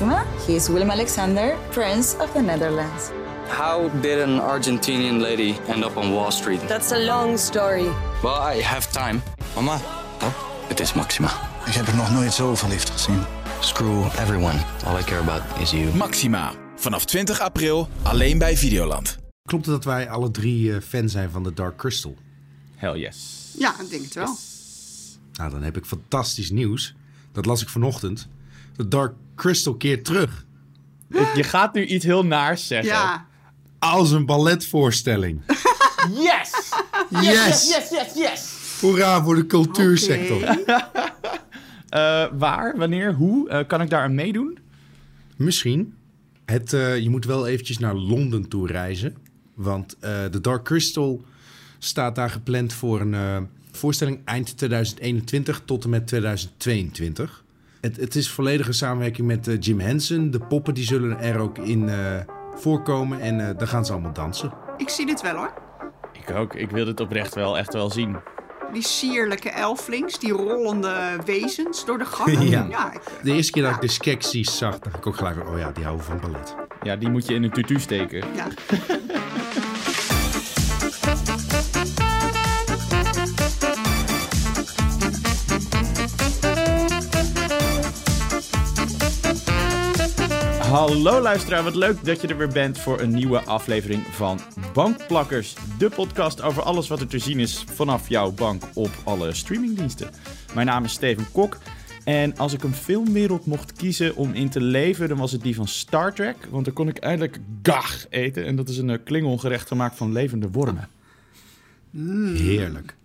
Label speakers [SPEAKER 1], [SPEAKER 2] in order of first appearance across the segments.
[SPEAKER 1] Maxima. He is Willem Alexander, Prince of the Netherlands.
[SPEAKER 2] How did an Argentinian lady end up on Wall Street?
[SPEAKER 3] That's a long story.
[SPEAKER 2] Well, I have time.
[SPEAKER 4] Mama,
[SPEAKER 2] Oh, het is Maxima.
[SPEAKER 4] ik heb er nog nooit zo verliefd gezien.
[SPEAKER 2] Screw everyone. All I care about is you.
[SPEAKER 5] Maxima. Vanaf 20 april alleen bij Videoland.
[SPEAKER 6] Klopt het dat wij alle drie eh, fan zijn van de Dark Crystal?
[SPEAKER 7] Hell yes.
[SPEAKER 8] Ja, ik denk het wel.
[SPEAKER 6] Nou, dan heb ik fantastisch nieuws. Dat las ik vanochtend. De Dark Crystal keert terug.
[SPEAKER 7] Je gaat nu iets heel naars zeggen.
[SPEAKER 8] Ja,
[SPEAKER 6] Als een balletvoorstelling.
[SPEAKER 7] Yes!
[SPEAKER 6] Yes!
[SPEAKER 7] Yes, yes, yes!
[SPEAKER 6] Hoera voor de cultuursector.
[SPEAKER 7] Eh, waar, wanneer, hoe? Eh, kan ik daar aan meedoen?
[SPEAKER 6] Misschien. Het, eh, je moet wel eventjes naar Londen toe reizen. Want eh, de Dark Crystal staat daar gepland voor een eh, voorstelling eind 2021 tot en met 2022. Het, het is volledige samenwerking met eh, Jim Henson. De poppen die zullen er ook in eh, voorkomen en eh daar gaan ze allemaal dansen.
[SPEAKER 8] ik zie dit wel hoor.
[SPEAKER 7] Ik ook. Ik wil dit oprecht wel echt wel zien.
[SPEAKER 8] Die sierlijke elflings, die rollende wezens door de gangen.
[SPEAKER 6] Ja.
[SPEAKER 8] ik-
[SPEAKER 6] De eerste keer dat ik de Skeksis zag, dacht ik ook gelijk, van, oh ja, die houden van ballet.
[SPEAKER 7] Ja, die moet je in een tutu steken.
[SPEAKER 8] ja.
[SPEAKER 7] Hallo luisteraar, wat leuk dat je er weer bent voor een nieuwe aflevering van Bankplakkers. De podcast over alles wat er te zien is vanaf jouw bank op alle streamingdiensten. Mijn naam is Steven Kok en als ik een filmwereld mocht kiezen om in te leven, dan was het die van Star Trek. Want daar kon ik eindelijk gag eten en dat is een eh, klingongerecht gemaakt van levende wormen.
[SPEAKER 6] Heerlijk.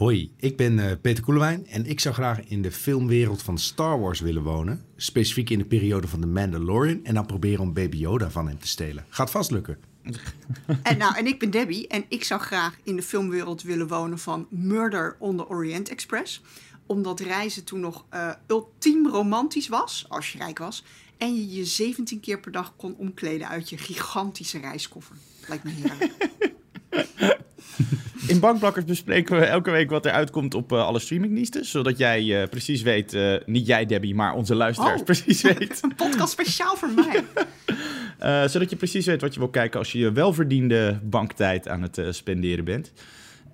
[SPEAKER 6] Hoi, ik ben eh, Peter Koelewijn en ik zou graag in de filmwereld van Star Wars willen wonen. Specifiek in de periode van The Mandalorian en dan proberen om Baby Yoda van hem te stelen. Gaat vast lukken.
[SPEAKER 8] En, nou, en ik ben Debbie en ik zou graag in de filmwereld willen wonen van Murder on the Orient Express. Omdat reizen toen nog eh, ultiem romantisch was, als je rijk was. En je je 17 keer per dag kon omkleden uit je gigantische reiskoffer. Lijkt me heerlijk.
[SPEAKER 7] In Bankplakkers bespreken we elke week wat er uitkomt op eh, alle streamingdiensten. Zodat jij eh, precies weet, eh, niet jij Debbie, maar onze luisteraars
[SPEAKER 8] Oh.
[SPEAKER 7] precies weet.
[SPEAKER 8] Een podcast speciaal voor mij.
[SPEAKER 7] Eh, zodat je precies weet wat je wil kijken als je je welverdiende banktijd aan het eh, spenderen bent.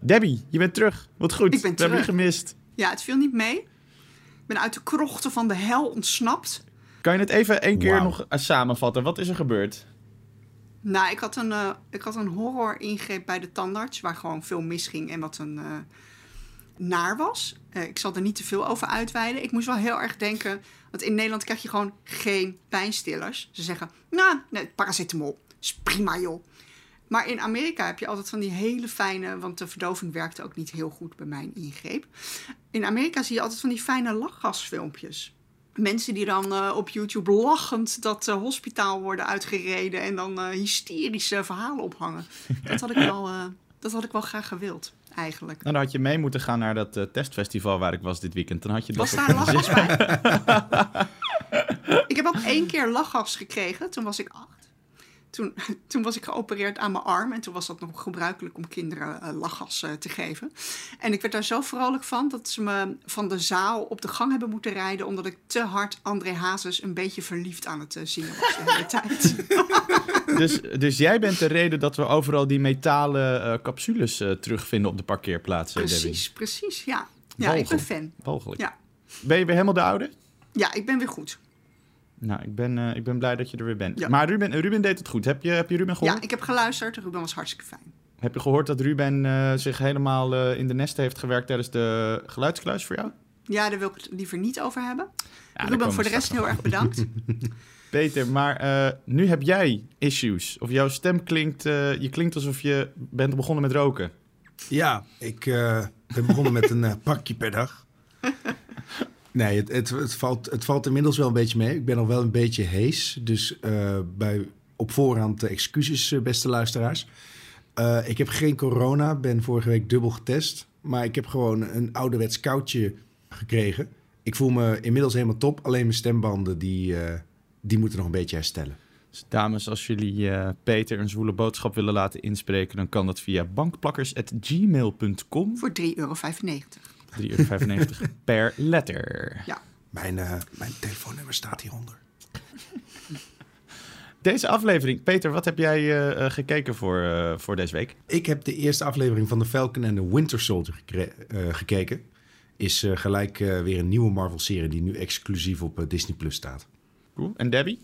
[SPEAKER 7] Debbie, je bent terug. Wat goed.
[SPEAKER 8] Ik ben
[SPEAKER 7] We hebben je
[SPEAKER 8] terug.
[SPEAKER 7] gemist.
[SPEAKER 8] Ja, het viel niet mee. Ik ben uit de krochten van de hel ontsnapt.
[SPEAKER 7] Kan je het even één keer nog samenvatten? Wat is er gebeurd?
[SPEAKER 8] Nou, ik had een, eh, ik had een horror ingreep bij de tandarts, waar gewoon veel misging en wat een eh, naar was. Eh, ik zal er niet te veel over uitweiden. Ik moest wel heel erg denken, want in Nederland krijg je gewoon geen pijnstillers. Ze zeggen, nou, nee, paracetamol, is prima joh. Maar in Amerika heb je altijd van die hele fijne, want de verdoving werkte ook niet heel goed bij mijn ingreep. In Amerika zie je altijd van die fijne lachgasfilmpjes. Mensen die dan eh, op YouTube lachend dat eh, hospitaal worden uitgereden en dan eh, hysterische verhalen ophangen. Dat had ik wel, dat had ik wel graag gewild, eigenlijk.
[SPEAKER 7] Nou, dan had je mee moeten gaan naar dat testfestival waar ik was dit weekend. Dan had je
[SPEAKER 8] Was
[SPEAKER 7] ook
[SPEAKER 8] daar lachgas bij? ik heb ook één keer lachgas gekregen. Toen was ik acht. Toen, toen was ik geopereerd aan mijn arm. En toen was dat nog gebruikelijk om kinderen eh, lachgas eh, te geven. En ik werd daar zo vrolijk van dat ze me van de zaal op de gang hebben moeten rijden. Omdat ik te hard André Hazes een beetje verliefd aan het eh, zingen was de hele tijd.
[SPEAKER 7] Dus, dus jij bent de reden dat we overal die metalen eh, capsules eh, terugvinden op de parkeerplaatsen, Debbie.
[SPEAKER 8] precies, precies. Ja, ja ik ben fan.
[SPEAKER 7] Walgelijk.
[SPEAKER 8] Ja.
[SPEAKER 7] Ben je weer helemaal de oude?
[SPEAKER 8] ja, ik ben weer goed.
[SPEAKER 7] Nou, ik ben, eh, ik ben blij dat je er weer bent.
[SPEAKER 8] Ja.
[SPEAKER 7] Maar Ruben, Ruben deed het goed. Heb je, heb je Ruben gehoord?
[SPEAKER 8] Ja, ik heb geluisterd. Ruben was hartstikke fijn.
[SPEAKER 7] Heb je gehoord dat Ruben eh, zich helemaal eh, in de nesten heeft gewerkt tijdens de geluidskluis voor jou?
[SPEAKER 8] Ja, daar wil ik het liever niet over hebben. Ruben, voor de rest heel erg bedankt.
[SPEAKER 7] Peter, maar eh, nu heb jij issues. Of jouw stem klinkt, eh, je klinkt alsof je bent begonnen met roken.
[SPEAKER 6] Ja, ik eh, ben begonnen met een eh, pakje per dag. Nee, het, het, het, valt, het valt inmiddels wel een beetje mee. Ik ben al wel een beetje hees. Dus eh, bij, op voorhand excuses, eh, beste luisteraars. Eh, ik heb geen corona, ben vorige week dubbel getest. Maar ik heb gewoon een ouderwets koudje gekregen. Ik voel me inmiddels helemaal top. Alleen mijn stembanden, die, eh, die moeten nog een beetje herstellen.
[SPEAKER 7] Dus dames, als jullie eh, Peter een zwoele boodschap willen laten inspreken, dan kan dat via bankplakkers.gmail.com.
[SPEAKER 8] Voor 3,95 euro.
[SPEAKER 7] 3,95 euro per letter.
[SPEAKER 8] Ja.
[SPEAKER 6] Mijn, eh, mijn telefoonnummer staat hieronder.
[SPEAKER 7] deze aflevering. Peter, wat heb jij eh, eh, gekeken voor, eh, voor deze week?
[SPEAKER 6] Ik heb de eerste aflevering van The Falcon and the Winter Soldier gekre- gekeken. Is eh, gelijk eh, weer een nieuwe Marvel-serie die nu exclusief op Disney Plus staat.
[SPEAKER 7] Cool. En Debbie?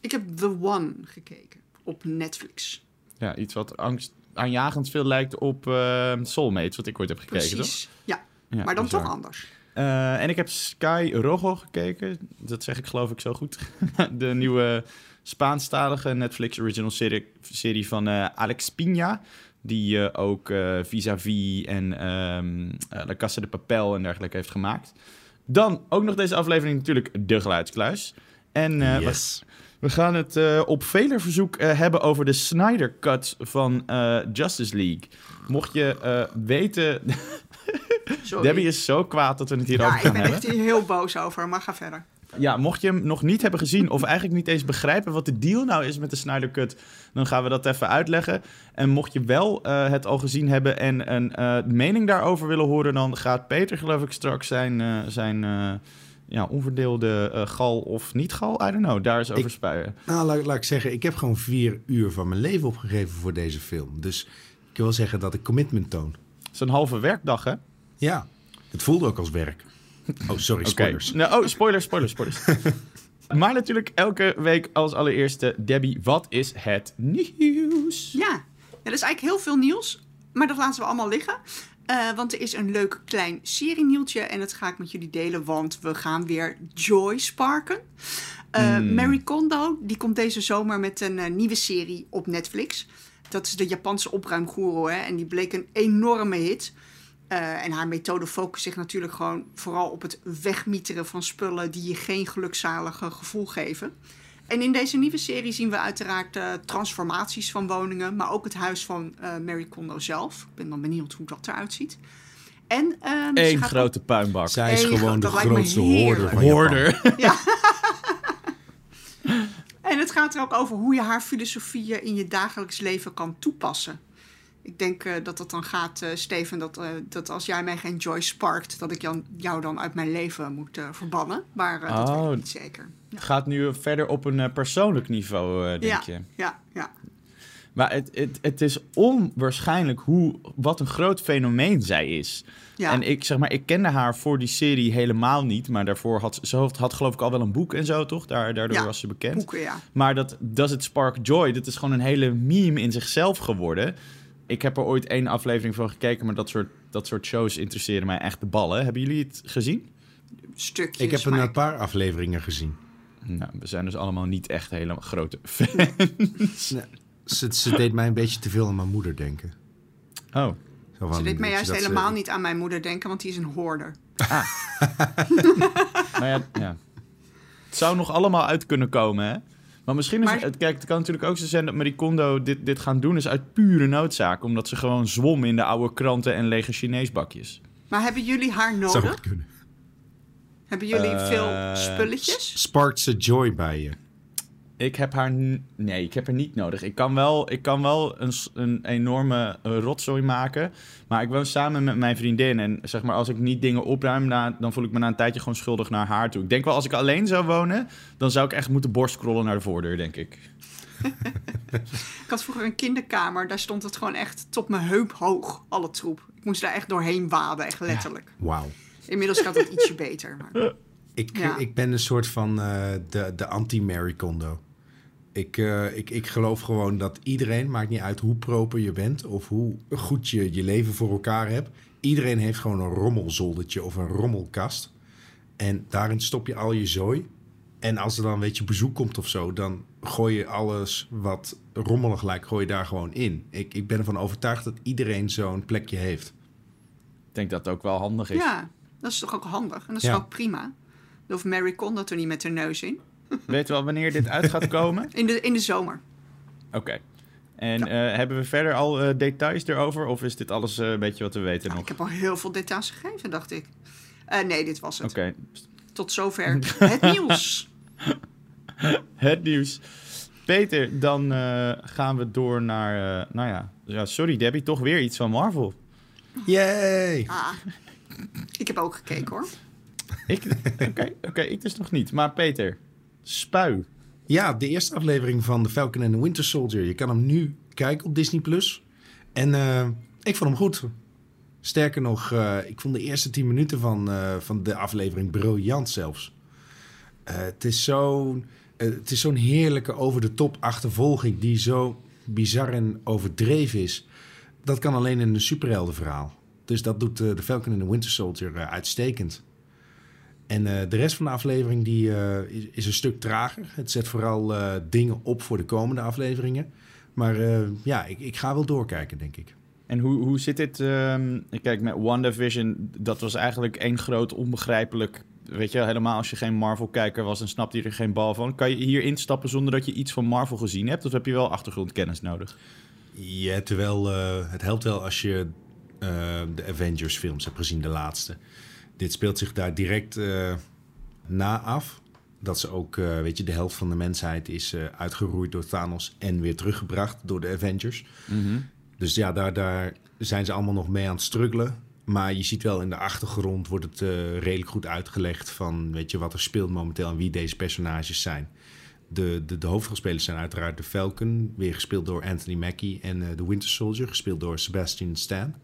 [SPEAKER 8] Ik heb The One gekeken op Netflix.
[SPEAKER 7] Ja, iets wat angst, aanjagend veel lijkt op eh, Soulmates, wat ik ooit heb gekeken, toch?
[SPEAKER 8] Precies. Ja,
[SPEAKER 7] Ja,
[SPEAKER 8] maar dan
[SPEAKER 7] bizar.
[SPEAKER 8] toch anders.
[SPEAKER 7] Eh, en ik heb Sky Rojo gekeken. Dat zeg ik geloof ik zo goed. de nieuwe Spaanstalige Netflix original serie, serie van eh, Alex Pina. Die eh, ook eh, Vis-a-vis en ehm eh, La Casa de Papel en dergelijke heeft gemaakt. Dan ook nog deze aflevering natuurlijk De Geluidskluis. En eh, we-
[SPEAKER 6] yes.
[SPEAKER 7] we gaan het eh, op veler verzoek eh, hebben over de Snyder Cut van eh, Justice League. Mocht je eh, weten...
[SPEAKER 8] Sorry.
[SPEAKER 7] Debbie is zo kwaad dat we het hierover
[SPEAKER 8] ja, ik
[SPEAKER 7] gaan
[SPEAKER 8] ben
[SPEAKER 7] hebben.
[SPEAKER 8] echt hier heel boos over, maar ga verder.
[SPEAKER 7] Ja, mocht je hem nog niet hebben gezien of eigenlijk niet eens begrijpen wat de deal nou is met de Snyder Cut, dan gaan we dat even uitleggen. En mocht je wel eh, het al gezien hebben en een eh, mening daarover willen horen, dan gaat Peter geloof ik straks zijn, eh, zijn eh, ja, onverdeelde eh, gal of niet gal, I don't know, daar eens over
[SPEAKER 6] Ik-
[SPEAKER 7] spuien.
[SPEAKER 6] Nou, laat, laat ik zeggen, ik heb gewoon vier uur van mijn leven opgegeven voor deze film. Dus ik wil zeggen dat ik commitment toon.
[SPEAKER 7] Het is een halve werkdag, hè?
[SPEAKER 6] Ja, het voelde ook als werk. Oh, sorry,
[SPEAKER 7] Oké.
[SPEAKER 6] spoilers.
[SPEAKER 7] Nou, oh, spoilers, spoilers, spoilers. maar natuurlijk elke week als allereerste, Debbie, wat is het nieuws?
[SPEAKER 8] Ja. er is eigenlijk heel veel nieuws, maar dat laten we allemaal liggen. Eh, want er is een leuk klein serienieuwtje en dat ga ik met jullie delen, want we gaan weer Joy sparken. Eh, Mary Kondo, die komt deze zomer met een eh, nieuwe serie op Netflix. Dat is de Japanse opruimgoeroe hè, en die bleek een enorme hit. Eh, en haar methode focust zich natuurlijk gewoon vooral op het wegmieteren van spullen die je geen gelukzalige gevoel geven. En in deze nieuwe serie zien we uiteraard eh, transformaties van woningen, maar ook het huis van eh Mary Kondo zelf. Ik ben dan benieuwd hoe dat eruit ziet. En ehm,
[SPEAKER 7] Eén
[SPEAKER 8] gaat
[SPEAKER 7] grote puinbak.
[SPEAKER 6] Zij is
[SPEAKER 8] Eén
[SPEAKER 6] gewoon de grootste hoorder van Japan.
[SPEAKER 7] Hoorder.
[SPEAKER 8] En het gaat er ook over hoe je haar filosofieën in je dagelijks leven kan toepassen. Ik denk eh, dat dat dan gaat, eh, Steven, dat, eh, dat als jij mij geen joy sparkt, dat ik jou, jou dan uit mijn leven moet verbannen. Maar dat weet
[SPEAKER 7] Oh.
[SPEAKER 8] ik niet zeker. Ja,
[SPEAKER 7] gaat nu verder op een persoonlijk niveau, denk
[SPEAKER 8] ja,
[SPEAKER 7] je.
[SPEAKER 8] ja, ja.
[SPEAKER 7] Maar het, het, het is onwaarschijnlijk hoe, wat een groot fenomeen zij is.
[SPEAKER 8] Ja.
[SPEAKER 7] En ik, zeg maar, ik kende haar voor die serie helemaal niet. Maar daarvoor had ze- ze had, had geloof ik al wel een boek en zo, toch? Daar, daardoor
[SPEAKER 8] Ja,
[SPEAKER 7] was ze bekend.
[SPEAKER 8] Boeken, ja.
[SPEAKER 7] Maar dat Does It Spark Joy, dat is gewoon een hele meme in zichzelf geworden. Ik heb er ooit één aflevering van gekeken, maar dat soort, dat soort shows interesseren mij echt de ballen. Hebben jullie het gezien?
[SPEAKER 8] Stukjes.
[SPEAKER 6] Ik heb een
[SPEAKER 8] maar
[SPEAKER 6] paar afleveringen gezien.
[SPEAKER 7] Nou, we zijn dus allemaal niet echt hele grote fans.
[SPEAKER 6] Nee, ze, ze deed mij een beetje te veel aan mijn moeder denken.
[SPEAKER 7] Oh.
[SPEAKER 6] Zo van,
[SPEAKER 8] Ze deed mij juist
[SPEAKER 6] ze-
[SPEAKER 8] helemaal niet aan mijn moeder denken, want die is een hoorder.
[SPEAKER 7] Nou ja, ja. Het zou nog allemaal uit kunnen komen, hè? Maar misschien is
[SPEAKER 8] Maar-
[SPEAKER 7] het... Kijk, het kan natuurlijk ook zo zijn dat Marie Kondo dit, dit gaan doen... is uit pure noodzaak. Omdat ze gewoon zwom in de oude kranten en lege Chineesbakjes.
[SPEAKER 8] Maar hebben jullie haar
[SPEAKER 6] Zou
[SPEAKER 8] nodig?
[SPEAKER 6] goed kunnen.
[SPEAKER 8] Hebben jullie
[SPEAKER 7] Eh,
[SPEAKER 8] veel spulletjes?
[SPEAKER 6] Sparkt ze joy bij je?
[SPEAKER 7] Ik heb haar... Nee, ik heb haar niet nodig. Ik kan wel, ik kan wel een, een enorme eh, rotzooi maken. Maar ik woon samen met mijn vriendin. En zeg maar, als ik niet dingen opruim... na- dan voel ik me na een tijdje gewoon schuldig naar haar toe. Ik denk wel, als ik alleen zou wonen... dan zou ik echt moeten borstcrollen naar de voordeur, denk ik.
[SPEAKER 8] Ik had vroeger een kinderkamer, daar stond het gewoon echt tot mijn heup hoog, alle troep. Ik moest daar echt doorheen waden, echt letterlijk.
[SPEAKER 6] Wauw.
[SPEAKER 8] Inmiddels gaat het ietsje beter. Maar...
[SPEAKER 6] Ik,
[SPEAKER 8] Ja.
[SPEAKER 6] ik ben een soort van eh, de, de anti-Mary Kondo. Ik, eh, ik, ik geloof gewoon dat iedereen, maakt niet uit hoe proper je bent of hoe goed je je leven voor elkaar hebt. Iedereen heeft gewoon een rommelzoldertje of een rommelkast. En daarin stop je al je zooi. En als er dan een beetje bezoek komt of zo, dan gooi je alles wat rommelig lijkt, gooi je daar gewoon in. Ik, ik ben ervan overtuigd dat iedereen zo'n plekje heeft.
[SPEAKER 7] Ik denk dat het ook wel handig is.
[SPEAKER 8] Ja, dat is toch ook handig. En dat is
[SPEAKER 6] Ja.
[SPEAKER 8] ook prima. Dan hoeft Mary Kondo er niet met haar neus in.
[SPEAKER 7] Weet je wel wanneer dit uit gaat komen?
[SPEAKER 8] In de, in de zomer.
[SPEAKER 7] Oké. En eh, hebben we verder al eh, details erover? Of is dit alles eh, een beetje wat we weten nog?
[SPEAKER 8] Ik heb al heel veel details gegeven, dacht ik. Eh, nee, dit was het.
[SPEAKER 7] Oké.
[SPEAKER 8] Tot zover het nieuws.
[SPEAKER 7] Het nieuws. Peter, dan eh, gaan we door naar... eh, nou ja. ja, sorry Debbie, toch weer iets van Marvel.
[SPEAKER 6] Yay!
[SPEAKER 8] Ah, ik heb ook gekeken hoor.
[SPEAKER 7] Ik- Oké, oké, ik dus nog niet. Maar Peter, spui.
[SPEAKER 6] Ja, de eerste aflevering van The Falcon and the Winter Soldier. Je kan hem nu kijken op Disney+. Plus. En eh, ik vond hem goed. Sterker nog, eh, ik vond de eerste tien minuten van, eh, van de aflevering briljant zelfs. Het is zo'n zo'n heerlijke over-de-top achtervolging... die zo bizar en overdreven is. Dat kan alleen in een superheldenverhaal. Dus dat doet The Falcon and the Winter Soldier uitstekend. En eh, de rest van de aflevering die, eh, is, is een stuk trager. Het zet vooral eh, dingen op voor de komende afleveringen. Maar ja, ik, ik ga wel doorkijken, denk ik.
[SPEAKER 7] En hoe, hoe zit dit? ehm, kijk, met WandaVision, dat was eigenlijk één groot onbegrijpelijk. Weet je, helemaal als je geen Marvel-kijker was, dan snapte je er geen bal van. Kan je hier instappen zonder dat je iets van Marvel gezien hebt? Of heb je wel achtergrondkennis nodig?
[SPEAKER 6] Ja, terwijl het helpt wel als je de Avengers films hebt gezien, de laatste. Dit speelt zich daar direct eh, na af. Dat ze ook, eh, weet je, de helft van de mensheid is eh, uitgeroeid door Thanos en weer teruggebracht door de Avengers. Dus ja, daar, daar zijn ze allemaal nog mee aan het struggelen. Maar je ziet wel in de achtergrond wordt het redelijk goed uitgelegd van, weet je, wat er speelt momenteel en wie deze personages zijn. De, de, de hoofdrolspelers zijn uiteraard de Falcon, weer gespeeld door Anthony Mackie. En de Winter Soldier, gespeeld door Sebastian Stan.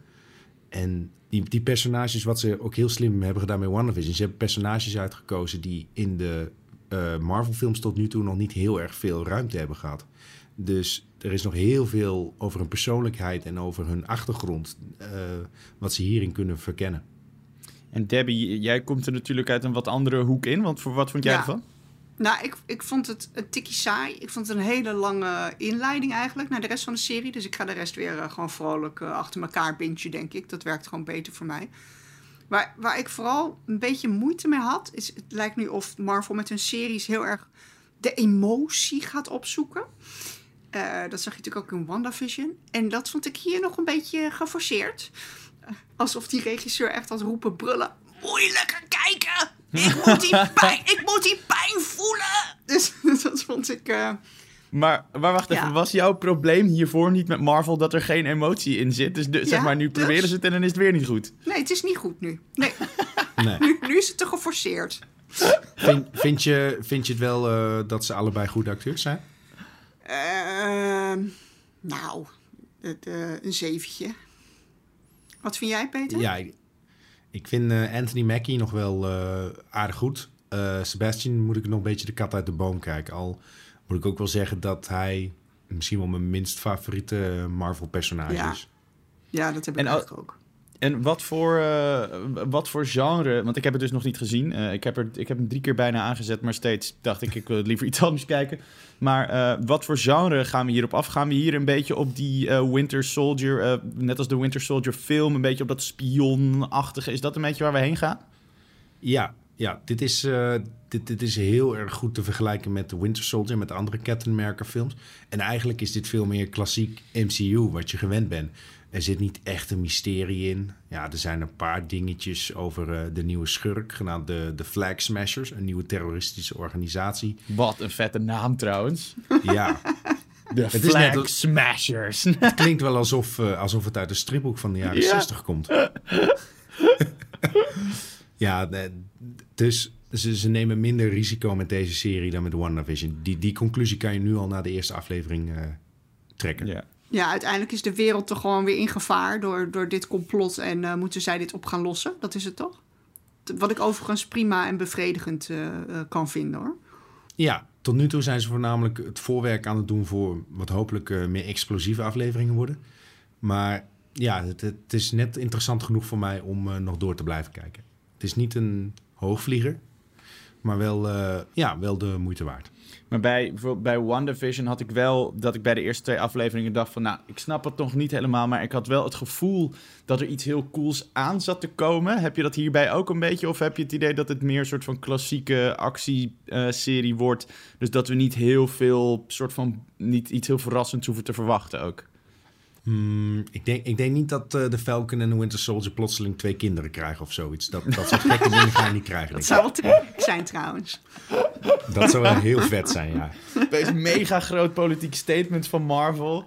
[SPEAKER 6] En die, die personages, wat ze ook heel slim hebben gedaan met WandaVision... ze hebben personages uitgekozen die in de eh, Marvel-films tot nu toe... nog niet heel erg veel ruimte hebben gehad. Dus er is nog heel veel over hun persoonlijkheid en over hun achtergrond... eh, wat ze hierin kunnen verkennen.
[SPEAKER 7] En Debbie, jij komt er natuurlijk uit een wat andere hoek in. Want voor wat vond jij
[SPEAKER 8] Ja.
[SPEAKER 7] ervan?
[SPEAKER 8] Nou, ik, ik vond het een tikkie saai. Ik vond het een hele lange inleiding eigenlijk naar de rest van de serie. Dus ik ga de rest weer eh, gewoon vrolijk eh, achter elkaar bintje, denk ik. Dat werkt gewoon beter voor mij. Waar, waar ik vooral een beetje moeite mee had, is het lijkt nu of Marvel met hun series heel erg de emotie gaat opzoeken. Eh, dat zag je natuurlijk ook in WandaVision. En dat vond ik hier nog een beetje geforceerd. Alsof die regisseur echt had roepen brullen. Lekker kijken! Ik moet die pijn, ik moet die pijn voelen! Dus dat vond ik... eh,
[SPEAKER 7] Maar, maar wacht even,
[SPEAKER 8] Ja.
[SPEAKER 7] was jouw probleem hiervoor niet met Marvel dat er geen emotie in zit? Dus de- zeg maar, nu
[SPEAKER 8] dus-
[SPEAKER 7] proberen ze het en dan is het weer niet goed.
[SPEAKER 8] Nee, het is niet goed nu. Nee,
[SPEAKER 6] Nee.
[SPEAKER 8] nu, nu is het te geforceerd.
[SPEAKER 6] vind, vind, je, vind je het wel eh, dat ze allebei goede acteurs zijn?
[SPEAKER 8] Ehm, nou, het, eh, een zeventje. Wat vind jij, Peter?
[SPEAKER 6] Ja, ik, vind eh, Anthony Mackie nog wel eh, aardig goed. Eh, Sebastian moet ik nog een beetje de kat uit de boom kijken. Al moet ik ook wel zeggen dat hij misschien wel mijn minst favoriete Marvel-personage
[SPEAKER 8] Ja.
[SPEAKER 6] is.
[SPEAKER 8] Ja, dat heb ik
[SPEAKER 7] En
[SPEAKER 8] ook.
[SPEAKER 7] En wat voor, eh, wat voor genre, want ik heb het dus nog niet gezien. Eh, ik, heb er, ik heb hem drie keer bijna aangezet, maar steeds dacht ik, ik wil liever iets anders kijken. Maar eh, wat voor genre gaan we hierop af? Gaan we hier een beetje op die Winter Soldier, net als de Winter Soldier film, een beetje op dat spionachtige? Is dat een beetje waar we heen gaan?
[SPEAKER 6] Ja, ja dit, is, dit, dit is heel erg goed te vergelijken met The Winter Soldier... met de andere Captain America films. En eigenlijk is dit veel meer klassiek MCU, wat je gewend bent. Er zit niet echt een mysterie in. Ja, er zijn een paar dingetjes over eh, de nieuwe schurk... genaamd de, de Flag Smashers, een nieuwe terroristische organisatie.
[SPEAKER 7] Wat een vette naam trouwens.
[SPEAKER 6] Ja,
[SPEAKER 7] De
[SPEAKER 6] is net
[SPEAKER 7] Flag Smashers.
[SPEAKER 6] het klinkt wel alsof, eh, alsof het uit een stripboek van de jaren
[SPEAKER 7] Ja.
[SPEAKER 6] 60 komt. ja, dus ze, ze nemen minder risico met deze serie dan met WandaVision. Die, die conclusie kan je nu al na de eerste aflevering eh, trekken.
[SPEAKER 7] ja.
[SPEAKER 8] Ja, uiteindelijk is de wereld toch gewoon weer in gevaar door, door dit complot. En eh, moeten zij dit op gaan lossen? Dat is het toch? Wat ik overigens prima en bevredigend eh, eh, kan vinden hoor.
[SPEAKER 6] Ja, tot nu toe zijn ze voornamelijk het voorwerk aan het doen voor wat hopelijk meer explosieve afleveringen worden. Maar ja, het, het is net interessant genoeg voor mij om nog door te blijven kijken. Het is niet een hoogvlieger, maar wel, ja, wel de moeite waard.
[SPEAKER 7] Maar bij, bij WandaVision had ik wel dat ik bij de eerste twee afleveringen dacht van... nou, ik snap het nog niet helemaal, maar ik had wel het gevoel dat er iets heel cools aan zat te komen. Heb je dat hierbij ook een beetje? Of heb je het idee dat het meer een soort van klassieke actieserie wordt? Dus dat we niet heel veel, soort van, niet iets heel verrassends hoeven te verwachten ook.
[SPEAKER 6] Hmm, ik, denk, ik denk niet dat eh, de Falcon en de Winter Soldier plotseling twee kinderen krijgen of zoiets. Dat, dat soort gekke dingen ga je niet krijgen.
[SPEAKER 8] Dat zou wel te gek zijn trouwens.
[SPEAKER 6] Dat zou wel heel vet zijn, ja.
[SPEAKER 7] Deze mega groot politiek statement van Marvel.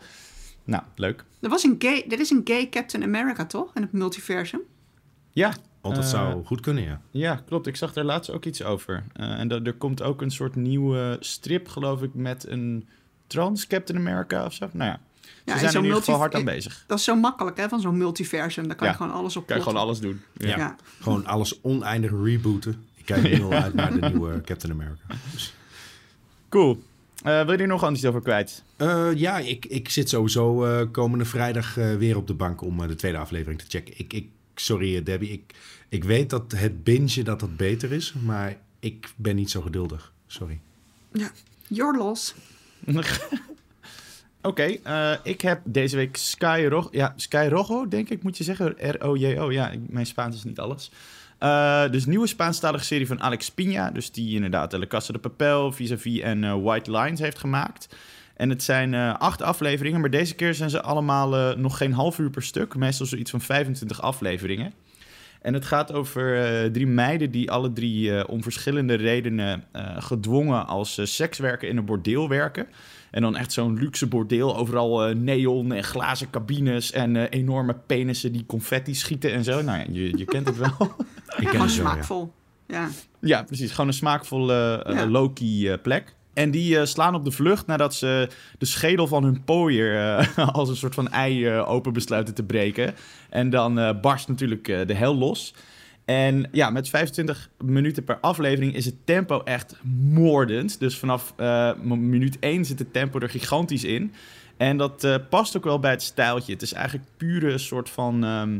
[SPEAKER 7] Nou, leuk.
[SPEAKER 8] Er, was een gay, er is een gay Captain America toch? In het multiversum.
[SPEAKER 7] Ja,
[SPEAKER 6] Want dat
[SPEAKER 7] Eh,
[SPEAKER 6] zou goed kunnen, ja.
[SPEAKER 7] Ja, klopt. Ik zag daar laatst ook iets over. Eh, en er komt ook een soort nieuwe strip, geloof ik, met een trans Captain America of zo. Nou ja, ze
[SPEAKER 8] Ja, en
[SPEAKER 7] zijn er in ieder geval hard aan
[SPEAKER 8] ik-
[SPEAKER 7] bezig.
[SPEAKER 8] Dat is zo makkelijk, hè, van zo'n multiversum. Daar kan
[SPEAKER 7] Ja.
[SPEAKER 8] je gewoon alles op
[SPEAKER 7] Kan je gewoon alles doen. Ja.
[SPEAKER 8] Ja.
[SPEAKER 6] Gewoon alles oneindig rebooten. Ik kijk nu al uit naar de nieuwe Captain America. Dus,
[SPEAKER 7] Cool. Eh, wil je er nog anders over kwijt?
[SPEAKER 6] eh, ja, ik, ik zit sowieso eh, komende vrijdag eh, weer op de bank om eh, de tweede aflevering te checken. Ik, ik, sorry eh, Debbie, ik, ik weet dat het bingen dat dat beter is, maar ik ben niet zo geduldig. Sorry.
[SPEAKER 8] Ja. Your loss.
[SPEAKER 7] Oké, eh, ik heb deze week Sky Rojo. Ja, Sky denk ik, moet je zeggen. R-O-J-O. Ja, mijn Spaans is niet alles. Eh, dus nieuwe Spaanstalige serie van Alex Pina. Dus die inderdaad de La Casa de Papel, Vis-a-vis en eh, White Lines heeft gemaakt. En het zijn acht afleveringen, maar deze keer zijn ze allemaal nog geen half uur per stuk. Meestal zoiets van 25 afleveringen. En het gaat over drie meiden die alle drie om verschillende redenen gedwongen als sekswerker in een bordeel werken. En dan echt zo'n luxe bordeel, overal eh, neon en glazen cabines en eh, enorme penissen die confetti schieten en zo. Nou ja, je, je kent het wel.
[SPEAKER 6] Ik
[SPEAKER 8] Ja,
[SPEAKER 6] ken het
[SPEAKER 8] smaakvol. Ja.
[SPEAKER 7] Ja, precies. Gewoon een smaakvolle eh,
[SPEAKER 8] Ja.
[SPEAKER 7] Loki eh, plek. En die eh, slaan op de vlucht nadat ze de schedel van hun pooier eh, als een soort van ei eh, open besluiten te breken. En dan eh, barst natuurlijk eh, de hel los. En ja, met 25 minuten per aflevering is het tempo echt moordend. Dus vanaf eh, minuut 1 zit het tempo er gigantisch in. En dat eh, past ook wel bij het stijltje. Het is eigenlijk pure soort van ehm,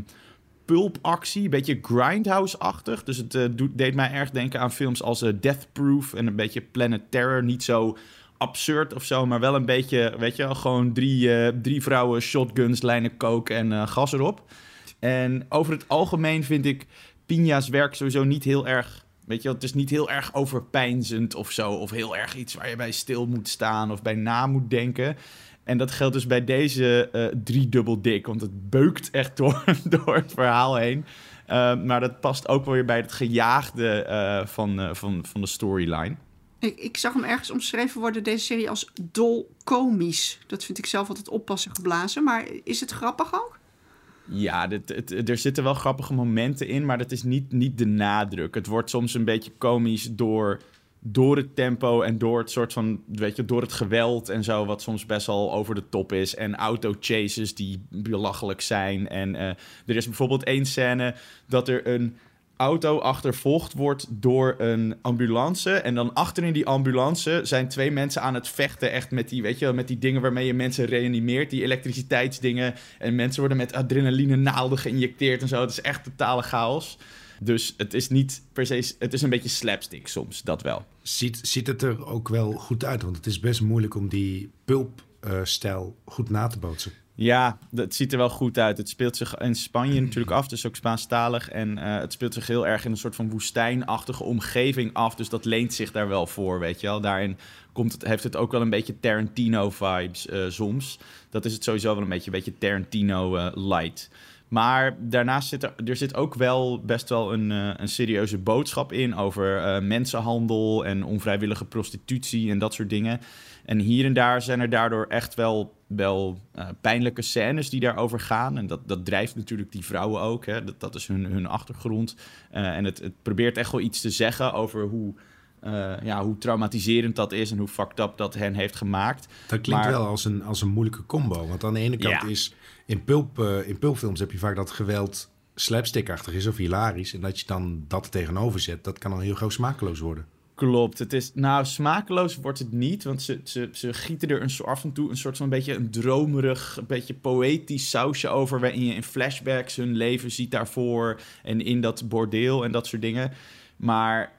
[SPEAKER 7] pulpactie. Een beetje grindhouse-achtig. Dus het eh, deed mij erg denken aan films als Death Proof en een beetje Planet Terror. Niet zo absurd of zo, maar wel een beetje, weet je gewoon drie, drie vrouwen, shotguns, lijnen coke en gas erop. En over het algemeen vind ik Pina's werk sowieso niet heel erg. Weet je, het is niet heel erg overpijnzend of zo. Of heel erg iets waar je bij stil moet staan of bij na moet denken. En dat geldt dus bij deze eh driedubbel dik. Want het beukt echt door, door het verhaal heen. Eh, maar dat past ook wel weer bij het gejaagde eh, van, van, van de storyline.
[SPEAKER 8] Ik, ik zag hem ergens omschreven worden, deze serie, als dol komisch. Dat vind ik zelf altijd oppassen geblazen. Maar is het grappig ook?
[SPEAKER 7] Ja, het- er zitten wel grappige momenten in, maar dat is niet, niet de nadruk. Het wordt soms een beetje komisch door, door het tempo en door het soort van, weet je, door het geweld en zo, wat soms best wel over de top is. En auto-chases die belachelijk zijn. En eh, er is bijvoorbeeld één scène dat er een auto achtervolgd wordt door een ambulance. En dan achter in die ambulance zijn twee mensen aan het vechten. Echt met die, weet je, met die dingen waarmee je mensen reanimeert. Die elektriciteitsdingen. En mensen worden met adrenaline naalden geïnjecteerd en zo. Het is echt totale chaos. Dus het is niet per se... Het is een beetje slapstick soms, dat wel.
[SPEAKER 6] Ziet, ziet het er ook wel goed uit? Want het is best moeilijk om die pulp-stijl goed na te bootsen.
[SPEAKER 7] Ja, het ziet er wel goed uit. Het speelt zich in Spanje natuurlijk af, dus ook Spaanstalig. En eh, het speelt zich heel erg in een soort van woestijnachtige omgeving af. Dus dat leent zich daar wel voor, weet je wel. Daarin komt het, heeft het ook wel een beetje Tarantino-vibes eh, soms. Dat is het sowieso wel een beetje, een beetje Tarantino-light. maar daarnaast zit er, er zit ook wel best wel een, eh, een serieuze boodschap in... over eh, mensenhandel en onvrijwillige prostitutie en dat soort dingen... En hier en daar zijn er daardoor echt wel, wel eh, pijnlijke scènes die daarover gaan. En dat, dat drijft natuurlijk die vrouwen ook. Hè. Dat, dat is hun, hun achtergrond. Eh, en het, het probeert echt wel iets te zeggen over hoe, eh, ja, hoe traumatiserend dat is... en hoe fucked up dat hen heeft gemaakt.
[SPEAKER 6] Dat klinkt
[SPEAKER 7] Maar-
[SPEAKER 6] wel als een, als een moeilijke combo. Want aan de ene kant
[SPEAKER 7] Ja.
[SPEAKER 6] is in, pulp, in pulpfilms heb je vaak dat geweld slapstickachtig is of hilarisch. En dat je dan dat er tegenover zet, dat kan al heel gauw smakeloos worden.
[SPEAKER 7] Klopt. Het is, nou, smakeloos wordt het niet, want ze, ze, ze gieten er een soort, af en toe een soort van beetje een dromerig, een beetje poëtisch sausje over, waarin je in flashbacks hun leven ziet daarvoor en in dat bordeel en dat soort dingen. Maar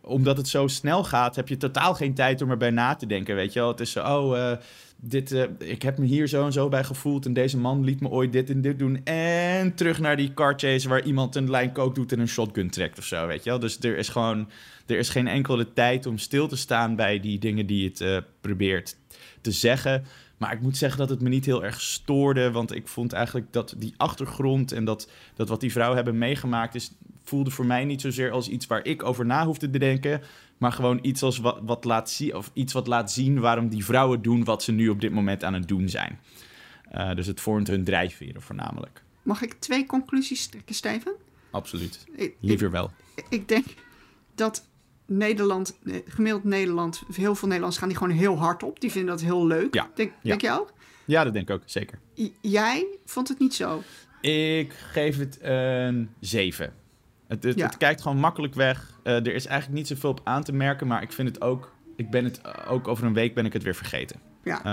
[SPEAKER 7] omdat het zo snel gaat, heb je totaal geen tijd om erbij na te denken, weet je wel. Het is zo, oh, eh, dit, eh, ik heb me hier zo en zo bij gevoeld en deze man liet me ooit dit en dit doen. En terug naar die car chase waar iemand een lijn coke doet en een shotgun trekt of zo, weet je wel. Dus er is gewoon, er is geen enkele tijd om stil te staan bij die dingen die het eh, probeert te zeggen. Maar ik moet zeggen dat het me niet heel erg stoorde. Want ik vond eigenlijk dat die achtergrond en dat, dat wat die vrouwen hebben meegemaakt... Is, voelde voor mij niet zozeer als iets waar ik over na hoefde te denken. Maar gewoon iets, als wat, wat laat zien, of iets wat laat zien waarom die vrouwen doen wat ze nu op dit moment aan het doen zijn. Eh, dus het vormt hun drijfveren voornamelijk.
[SPEAKER 8] Mag ik twee conclusies trekken, Steven?
[SPEAKER 7] absoluut.
[SPEAKER 8] Ik-
[SPEAKER 7] Liever wel.
[SPEAKER 8] Ik, ik denk dat Nederland, eh, gemiddeld Nederland, heel veel Nederlanders gaan die gewoon heel hard op. Die vinden dat heel leuk.
[SPEAKER 7] Ja.
[SPEAKER 8] Denk,
[SPEAKER 7] Ja.
[SPEAKER 8] denk je ook?
[SPEAKER 7] Ja, dat denk ik ook, zeker.
[SPEAKER 8] J- jij vond het niet zo.
[SPEAKER 7] Ik geef het een 7. Het, het,
[SPEAKER 8] Ja.
[SPEAKER 7] het kijkt gewoon makkelijk weg. Eh, er is eigenlijk niet zoveel op aan te merken, maar ik vind het ook... Ik ben het eh, ook over een week ben ik het weer vergeten.
[SPEAKER 8] Ja.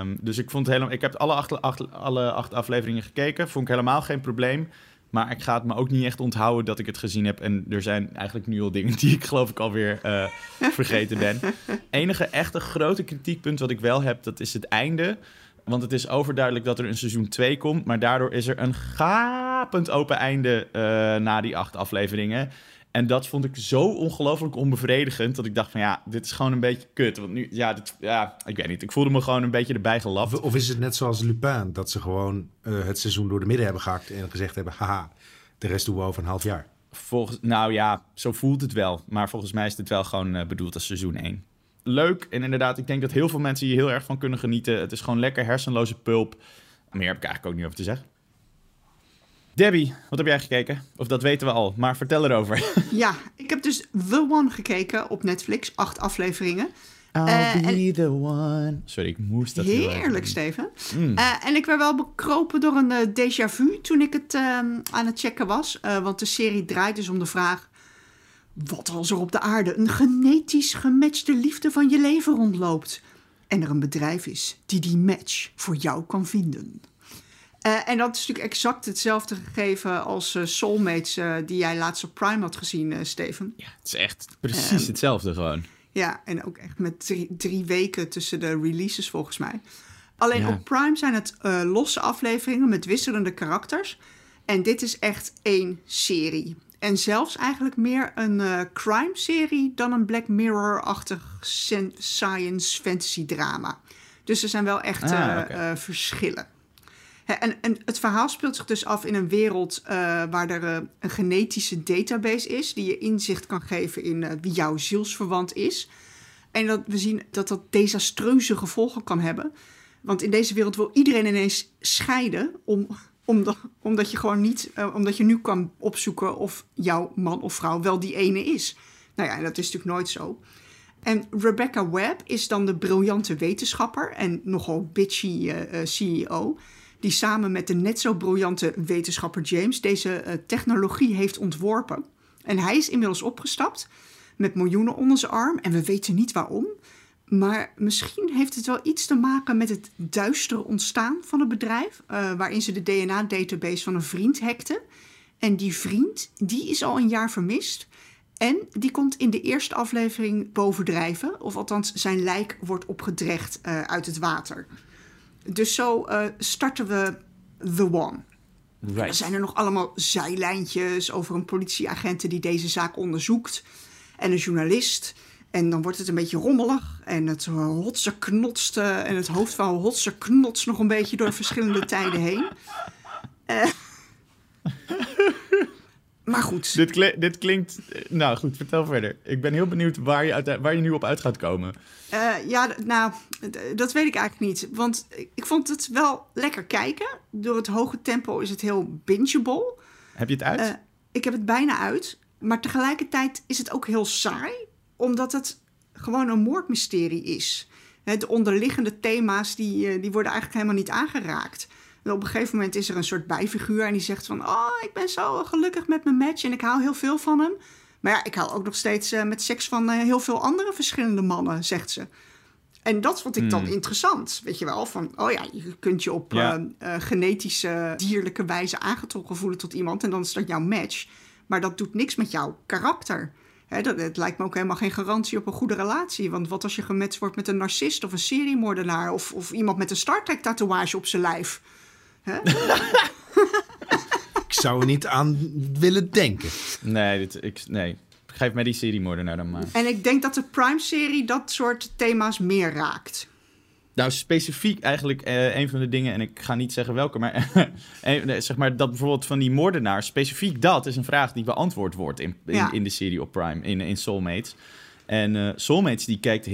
[SPEAKER 7] Ehm, dus ik vond het helemaal... Ik heb alle acht, acht- alle acht afleveringen gekeken. Vond ik helemaal geen probleem. Maar ik ga het me ook niet echt onthouden dat ik het gezien heb. En er zijn eigenlijk nu al dingen die ik geloof ik alweer eh vergeten ben. Enige echte grote kritiekpunt wat ik wel heb, dat is het einde. Want het is overduidelijk dat er een seizoen 2 komt. Maar daardoor is er een gapend open einde eh, na die acht afleveringen. En dat vond ik zo ongelooflijk onbevredigend. Dat ik dacht van ja, dit is gewoon een beetje kut. Want nu, ja, dit, ja, ik weet niet. Ik voelde me gewoon een beetje erbij gelapt.
[SPEAKER 6] Of, of is het net zoals Lupin, dat ze gewoon eh, het seizoen door de midden hebben gehakt en gezegd hebben, haha, de rest doen we over een half jaar.
[SPEAKER 7] Volgens, nou ja, zo voelt het wel. Maar volgens mij is het wel gewoon eh, bedoeld als seizoen 1. Leuk. En inderdaad, ik denk dat heel veel mensen hier heel erg van kunnen genieten. Het is gewoon lekker hersenloze pulp. Meer heb ik eigenlijk ook niet over te zeggen. Debbie, wat heb jij gekeken? Of dat weten we al, maar vertel erover.
[SPEAKER 8] Ja, ik heb dus The One gekeken op Netflix. Acht afleveringen. Eh, en-
[SPEAKER 7] the one. Sorry, ik moest dat
[SPEAKER 8] Heerlijk. Steven.
[SPEAKER 7] Mm.
[SPEAKER 8] Eh, en ik werd wel bekropen door een eh, déjà vu toen ik het ehm, aan het checken was. Eh, want de serie draait dus om de vraag... Wat als er op de aarde een genetisch gematchte liefde van je leven rondloopt? En er een bedrijf is die die match voor jou kan vinden. Eh, en dat is natuurlijk exact hetzelfde gegeven als eh, Soulmates... eh, die jij laatst op Prime had gezien, Steven.
[SPEAKER 7] Ja, het is echt precies
[SPEAKER 8] Ehm,
[SPEAKER 7] hetzelfde gewoon.
[SPEAKER 8] Ja, en ook echt met drie, drie weken tussen de releases volgens mij. Alleen
[SPEAKER 7] Ja.
[SPEAKER 8] op Prime zijn het losse afleveringen met wisselende karakters. En dit is echt één serie. En zelfs eigenlijk meer een eh, crime-serie dan een Black Mirror-achtig science fantasy drama. Dus er zijn wel echt
[SPEAKER 7] Ah,
[SPEAKER 8] eh, eh, verschillen. Hè, En, en het verhaal speelt zich dus af in een wereld waar er een genetische database is, die je inzicht kan geven in wie jouw zielsverwant is. En dat we zien dat dat desastreuze gevolgen kan hebben. Want in deze wereld wil iedereen ineens scheiden, om, omdat, omdat je gewoon niet, eh, omdat je nu kan opzoeken of jouw man of vrouw wel die ene is. Nou ja, dat is natuurlijk nooit zo. En Rebecca Webb is dan de briljante wetenschapper en nogal bitchy eh, eh, CEO. Die samen met de net zo briljante wetenschapper James deze technologie heeft ontworpen. En hij is inmiddels opgestapt met miljoenen onder zijn arm. En we weten niet waarom. Maar misschien heeft het wel iets te maken met het duistere ontstaan van het bedrijf. eh, waarin ze de DNA-database van een vriend hackten. En die vriend, die is al een jaar vermist. En die komt in de eerste aflevering bovendrijven. Of althans, zijn lijk wordt opgedrecht eh, uit het water. Dus zo eh, starten we The One. Er zijn er nog allemaal zijlijntjes over een politieagent die deze zaak onderzoekt. En een journalist. En dan wordt het een beetje rommelig. En het uh, hotse knotst. eh, en het hoofd van hotse knotst nog een beetje door verschillende tijden heen. Eh, maar goed.
[SPEAKER 7] Dit, kli- dit klinkt... Nou goed, vertel verder. Ik ben heel benieuwd waar je, uit, waar je nu op uit gaat komen.
[SPEAKER 8] Eh, ja, nou, dat weet ik eigenlijk niet. Want ik- vond het wel lekker kijken. Door het hoge tempo is het heel bingeable.
[SPEAKER 7] Heb je het uit?
[SPEAKER 8] Eh, ik heb het bijna uit. Maar tegelijkertijd is het ook heel saai. Omdat het gewoon een moordmysterie is. De onderliggende thema's die, eh, die worden eigenlijk helemaal niet aangeraakt. En op een gegeven moment is er een soort bijfiguur en die zegt van... Oh, ik ben zo gelukkig met mijn match en ik hou heel veel van hem. Maar ja, ik hou ook nog steeds eh, met seks van eh, heel veel andere verschillende mannen, zegt ze. En dat vond ik dan
[SPEAKER 7] Hmm.
[SPEAKER 8] interessant, weet je wel. Van, oh ja, je kunt je op
[SPEAKER 7] Ja.
[SPEAKER 8] genetische, dierlijke wijze aangetrokken voelen tot iemand. En dan is dat jouw match. Maar dat doet niks met jouw karakter. Hè, dat, het lijkt me ook helemaal geen garantie op een goede relatie. Want wat als je gematcht wordt met een narcist of een seriemoordenaar... of, of iemand met een Star Trek tatoeage op zijn lijf? Hè?
[SPEAKER 6] Ik zou er niet aan willen denken.
[SPEAKER 7] Nee, dit, ik, nee. Geef mij die seriemoordenaar dan maar.
[SPEAKER 8] en ik denk dat de Prime-serie dat soort thema's meer raakt.
[SPEAKER 7] Nou, specifiek eigenlijk eh, een van de dingen, en ik ga niet zeggen welke, maar, een- nee, zeg maar dat bijvoorbeeld van die moordenaar, specifiek dat is een vraag die beantwoord wordt in, in,
[SPEAKER 8] Ja.
[SPEAKER 7] in de serie op Prime, in, in Soulmates. En eh, Soulmates die kijkt,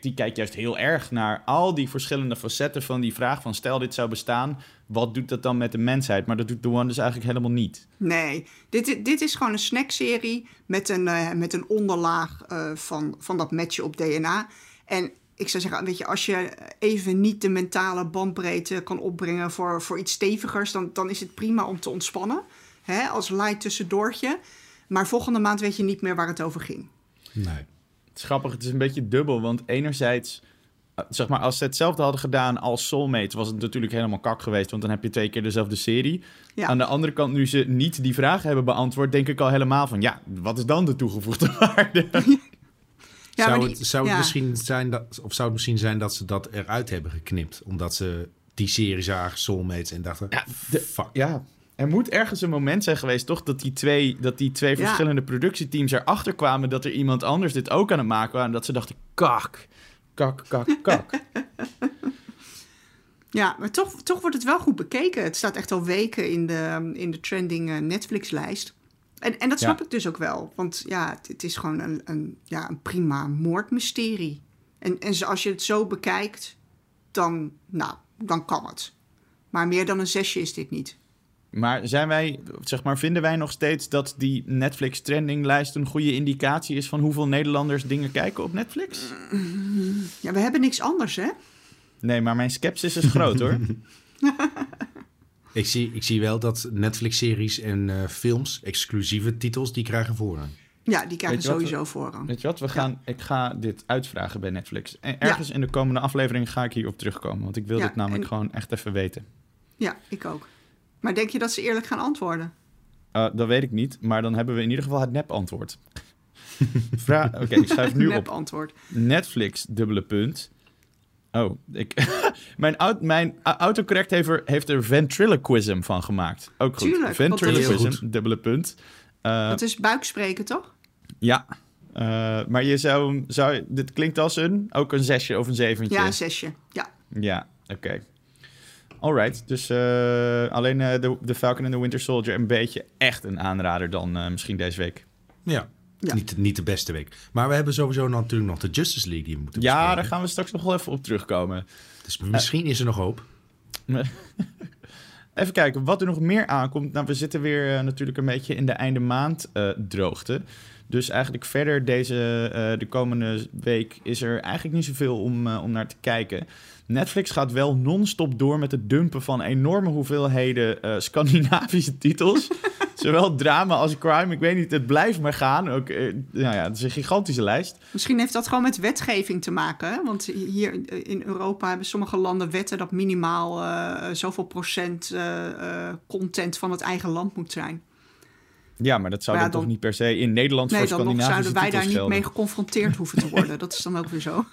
[SPEAKER 7] die kijkt juist heel erg naar al die verschillende facetten van die vraag van stel dit zou bestaan, wat doet dat dan met de mensheid? Maar dat doet The One dus eigenlijk helemaal niet.
[SPEAKER 8] Nee, dit, dit is gewoon een snackserie met een, eh, met een onderlaag eh, van, van dat matchen op DNA. En ik zou zeggen, weet je, als je even niet de mentale bandbreedte kan opbrengen voor, voor iets stevigers, dan, dan is het prima om te ontspannen. Hè, als light tussendoortje. Maar volgende maand weet je niet meer waar het over ging.
[SPEAKER 6] Nee.
[SPEAKER 7] Het is grappig, het is een beetje dubbel, want enerzijds, eh, zeg maar, als ze hetzelfde hadden gedaan als Soulmates, was het natuurlijk helemaal kak geweest, want dan heb je twee keer dezelfde serie.
[SPEAKER 8] Ja.
[SPEAKER 7] Aan de andere kant, nu ze niet die vragen hebben beantwoord, denk ik al helemaal van, ja, wat is dan de toegevoegde waarde?
[SPEAKER 8] Ja,
[SPEAKER 6] zou het, misschien zijn dat, of zou het misschien zijn dat ze dat eruit hebben geknipt? Omdat ze die serie zagen, Soulmates, en dachten...
[SPEAKER 7] Ja, de-
[SPEAKER 6] fuck.
[SPEAKER 7] Ja, er moet ergens een moment zijn geweest, toch, dat die twee, dat die twee
[SPEAKER 8] Ja.
[SPEAKER 7] verschillende productieteams erachter kwamen dat er iemand anders dit ook aan het maken was. En dat ze dachten, kak, kak, kak, kak.
[SPEAKER 8] Ja, maar toch, toch wordt het wel goed bekeken. Het staat echt al weken in de, in de trending eh, Netflix-lijst. En, en dat
[SPEAKER 7] Ja.
[SPEAKER 8] snap ik dus ook wel. Want ja, het, het is gewoon een, een, ja, een prima moordmysterie. En, en als je het zo bekijkt, dan, nou, dan kan het. Maar meer dan een zesje is dit niet.
[SPEAKER 7] Maar zijn wij, zeg maar, vinden wij nog steeds dat die Netflix trendinglijst een goede indicatie is van hoeveel Nederlanders dingen kijken op Netflix?
[SPEAKER 8] Ja, we hebben niks anders, hè?
[SPEAKER 7] Nee, maar mijn sceptisch is groot hoor.
[SPEAKER 6] Ik zie, ik zie wel dat Netflix-series en eh, films, exclusieve titels, die krijgen voorrang.
[SPEAKER 8] Ja, die krijgen
[SPEAKER 7] we-
[SPEAKER 8] sowieso voorrang.
[SPEAKER 7] Weet je wat, we gaan, ik ga dit uitvragen bij Netflix. En ergens in de komende aflevering ga ik hierop terugkomen, want ik wil
[SPEAKER 8] Ja,
[SPEAKER 7] dit namelijk
[SPEAKER 8] en-
[SPEAKER 7] gewoon echt even weten.
[SPEAKER 8] Ja, ik ook. Maar denk je dat ze eerlijk gaan antwoorden?
[SPEAKER 7] Uh, dat weet ik niet, maar dan hebben we in ieder geval het nep-antwoord. Vra- Oké, ik schrijf nu
[SPEAKER 8] Nep
[SPEAKER 7] op. Netflix, dubbele punt. Oh, ik, mijn, aut- mijn autocorrect heeft er, heeft er ventriloquism van gemaakt. Ook goed.
[SPEAKER 8] Tuurlijk,
[SPEAKER 7] ventriloquism,
[SPEAKER 6] goed.
[SPEAKER 7] dubbele punt. Uh,
[SPEAKER 8] Dat is buikspreken, toch?
[SPEAKER 7] ja, Uh, maar je zou, zou... Dit klinkt als een... Ook een zesje of een zeventje.
[SPEAKER 8] Ja, een zesje. Ja.
[SPEAKER 7] Ja, oké. Alright, dus eh, alleen eh, de, de Falcon en de Winter Soldier een beetje echt een aanrader dan eh, misschien deze week.
[SPEAKER 6] Ja,
[SPEAKER 8] Ja.
[SPEAKER 6] Niet, niet de beste week. Maar we hebben sowieso natuurlijk nog de Justice League die we moeten
[SPEAKER 7] Ja,
[SPEAKER 6] bespreken.
[SPEAKER 7] daar gaan we straks nog wel even op terugkomen.
[SPEAKER 6] Dus misschien is er nog hoop.
[SPEAKER 7] Even kijken, wat er nog meer aankomt. Nou, we zitten weer eh, natuurlijk een beetje in de einde maand eh, droogte. Dus eigenlijk verder deze, eh, de komende week is er eigenlijk niet zoveel om, eh, om naar te kijken. Netflix gaat wel non-stop door met het dumpen van enorme hoeveelheden eh, Scandinavische titels. Zowel drama als crime. Ik weet niet, het blijft maar gaan. Ook, eh, nou ja, het is een gigantische lijst.
[SPEAKER 8] Misschien heeft dat gewoon met wetgeving te maken. Want hier in Europa hebben sommige landen wetten dat minimaal eh, zoveel procent eh, eh, content van het eigen land moet zijn.
[SPEAKER 7] Ja, maar dat zou
[SPEAKER 8] Maar
[SPEAKER 7] dan,
[SPEAKER 8] ja, dan-
[SPEAKER 7] toch niet per se in Nederland
[SPEAKER 8] Nee,
[SPEAKER 7] voor
[SPEAKER 8] dan nog
[SPEAKER 7] Scandinavische
[SPEAKER 8] zouden wij daar niet
[SPEAKER 7] gelden.
[SPEAKER 8] mee geconfronteerd hoeven te worden. Dat is dan ook weer zo.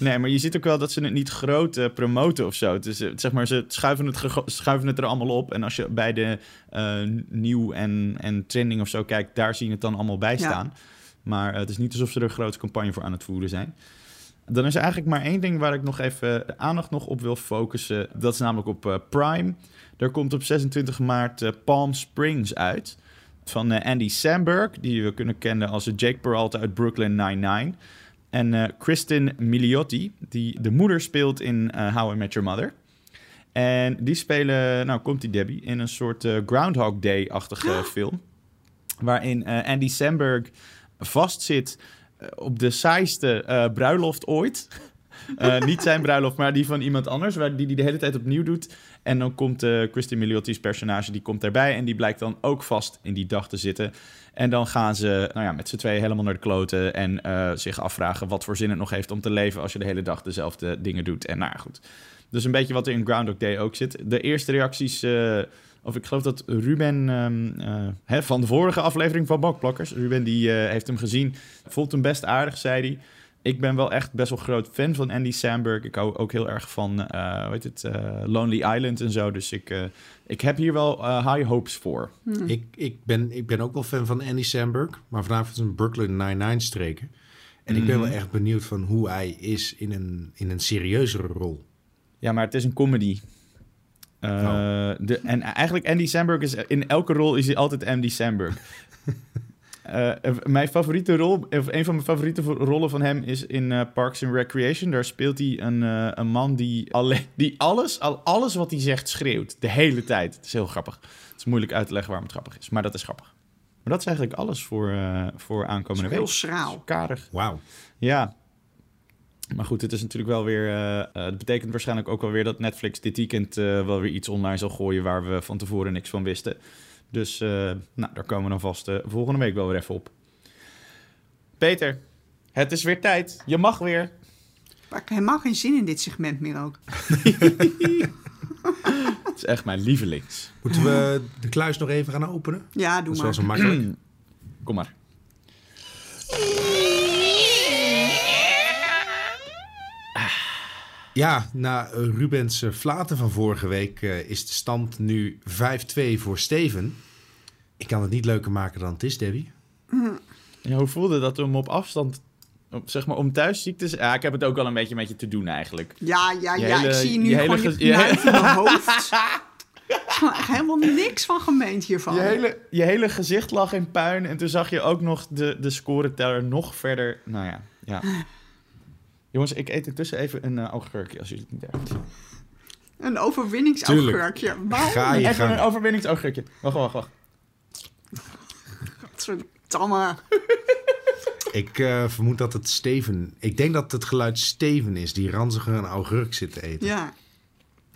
[SPEAKER 7] Nee, maar je ziet ook wel dat ze het niet groot eh, promoten of zo. Eh, zeg maar, ze schuiven het, schuiven het er allemaal op. En als je bij de eh, nieuw en, en trending of zo kijkt, daar zie je het dan allemaal bij
[SPEAKER 8] Ja.
[SPEAKER 7] staan. Maar het is niet alsof ze er een grote campagne voor aan het voeren zijn. Dan is er eigenlijk maar één ding waar ik nog even de aandacht nog op wil focussen. Dat is namelijk op Prime. Daar komt op 26 maart Palm Springs uit. Van Andy Samberg, die we kunnen kennen als Jake Peralta uit Brooklyn Nine-Nine. En eh, Kristin Miliotti, die de moeder speelt in eh, How I Met Your Mother. En die spelen, nou komt die Debbie, in een soort eh, Groundhog Day-achtige film. Waarin Andy Samberg vastzit op de saaiste bruiloft ooit. Niet zijn bruiloft, maar die van iemand anders, waar die die de hele tijd opnieuw doet. En dan komt Christine Miliotti's personage, die komt daarbij en die blijkt dan ook vast in die dag te zitten. En dan gaan ze nou ja, met z'n tweeën helemaal naar de kloten en eh, zich afvragen wat voor zin het nog heeft om te leven als je de hele dag dezelfde dingen doet. En nou goed. Dus een beetje wat er in Groundhog Day ook zit. De eerste reacties, eh, of ik geloof dat Ruben ehm, eh, hè, van de vorige aflevering van Bakplakkers, Ruben die heeft hem gezien, vond hem best aardig, zei hij. Ik ben wel echt best wel groot fan van Andy Samberg. Ik hou ook heel erg van, eh hoe heet het, eh, Lonely Island en zo. Dus ik, eh, ik heb hier wel eh, high hopes voor.
[SPEAKER 6] Ik, ik, ben, ik ben ook wel fan van Andy Samberg, maar vanavond is een Brooklyn Nine-Nine streken. En ik ben
[SPEAKER 7] Mhm.
[SPEAKER 6] wel echt benieuwd van hoe hij is in een, in een serieuzere rol.
[SPEAKER 7] Ja, maar het is een comedy. Eh,
[SPEAKER 6] Oh.
[SPEAKER 7] de, en eigenlijk Andy Samberg is in elke rol is hij altijd Andy Samberg. Eh, mijn favoriete rol, of een van mijn favoriete vo- rollen van hem is in eh, Parks and Recreation. Daar speelt hij een, eh, een man die, alleen, die alles, al, alles wat hij zegt schreeuwt. De hele tijd. Het is heel grappig. Het is moeilijk uit te leggen waarom het grappig is, maar dat is grappig. Maar dat is eigenlijk alles voor, eh, voor aankomende
[SPEAKER 8] Heel
[SPEAKER 7] week.
[SPEAKER 8] schraal.
[SPEAKER 7] Karig.
[SPEAKER 6] Wauw.
[SPEAKER 7] Ja. Maar goed, het is natuurlijk wel weer. eh, eh, het betekent waarschijnlijk ook wel weer dat Netflix dit weekend eh, wel weer iets online zal gooien waar we van tevoren niks van wisten. Dus eh, nou, daar komen we dan vast eh, volgende week wel weer even op. Peter, het is weer tijd. Je mag weer.
[SPEAKER 8] Maar ik heb helemaal geen zin in dit segment meer ook.
[SPEAKER 7] Het is echt mijn lievelings.
[SPEAKER 6] Moeten we de kluis nog even gaan openen?
[SPEAKER 8] Ja,
[SPEAKER 6] Dat
[SPEAKER 8] doe
[SPEAKER 6] is wel
[SPEAKER 8] maar.
[SPEAKER 6] zo makkelijk.
[SPEAKER 7] Kom maar.
[SPEAKER 6] Ja, na eh, Rubens eh, flaten van vorige week eh, is de stand nu 5-2 voor Steven. Ik kan het niet leuker maken dan het is, Debbie.
[SPEAKER 7] Ja, hoe voelde dat om op afstand, op, zeg maar om thuisziektes? Ja, ik heb het ook al een beetje met je te doen eigenlijk.
[SPEAKER 8] Ja, ja,
[SPEAKER 7] Je
[SPEAKER 8] ja.
[SPEAKER 7] hele-
[SPEAKER 8] ik zie je nu
[SPEAKER 7] je hele
[SPEAKER 8] gewoon
[SPEAKER 7] ge-
[SPEAKER 8] je
[SPEAKER 7] je
[SPEAKER 8] knuif in mijn hoofd. Er helemaal niks van gemeend hiervan.
[SPEAKER 7] Je hele, je hele gezicht lag in puin en toen zag je ook nog de, de scoreteller nog verder. Nou ja, ja. Jongens, ik eet intussen even een eh, augurkje, als jullie het niet erg.
[SPEAKER 8] Een overwinningsaugurkje.
[SPEAKER 6] Ga je
[SPEAKER 7] Even een overwinningsaugurkje. Wacht, wacht, wacht.
[SPEAKER 8] Godverdamme.
[SPEAKER 6] ik eh, vermoed dat het Steven... Ik denk dat het geluid Steven is, die ranziger een augurk zit te eten.
[SPEAKER 8] Ja.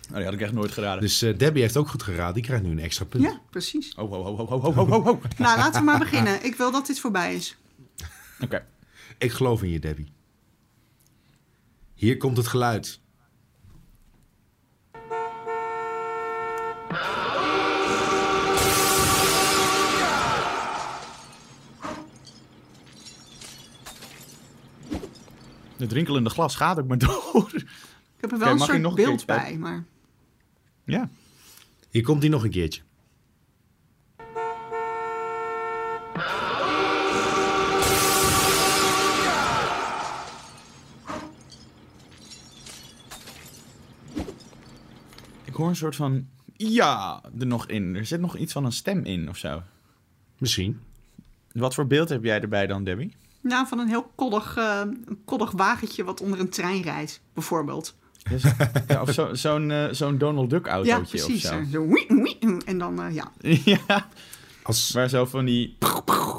[SPEAKER 7] Nou, die had ik echt nooit geraden.
[SPEAKER 6] Dus eh, Debbie heeft ook goed geraden. Die krijgt nu een extra punt.
[SPEAKER 8] Ja, precies.
[SPEAKER 7] Oh, ho, ho, ho, ho, ho, ho, ho.
[SPEAKER 8] nou, laten we maar beginnen. Ik wil dat dit voorbij is.
[SPEAKER 7] Oké.
[SPEAKER 6] Ik geloof in je, Debbie. Hier komt het geluid.
[SPEAKER 7] Het rinkelende glas gaat ook maar door.
[SPEAKER 8] Ik heb er wel een soort beeld bij, maar...
[SPEAKER 7] Ja.
[SPEAKER 6] Hier komt hij nog een keertje.
[SPEAKER 7] Hoor een soort van ja er nog in. Er zit nog iets van een stem in of zo.
[SPEAKER 6] Misschien.
[SPEAKER 7] Wat voor beeld heb jij erbij dan, Debbie?
[SPEAKER 8] Nou, van een heel koddig, eh, een koddig wagentje wat onder een trein rijdt, bijvoorbeeld.
[SPEAKER 7] Ja, zo- ja, of zo- zo'n eh, zo'n Donald Duck
[SPEAKER 8] Ja,
[SPEAKER 7] autootje
[SPEAKER 8] precies.
[SPEAKER 7] of zo.
[SPEAKER 8] Zo, wie, wie, en dan, eh, ja.
[SPEAKER 7] ja,
[SPEAKER 6] Als,
[SPEAKER 7] waar zo van die,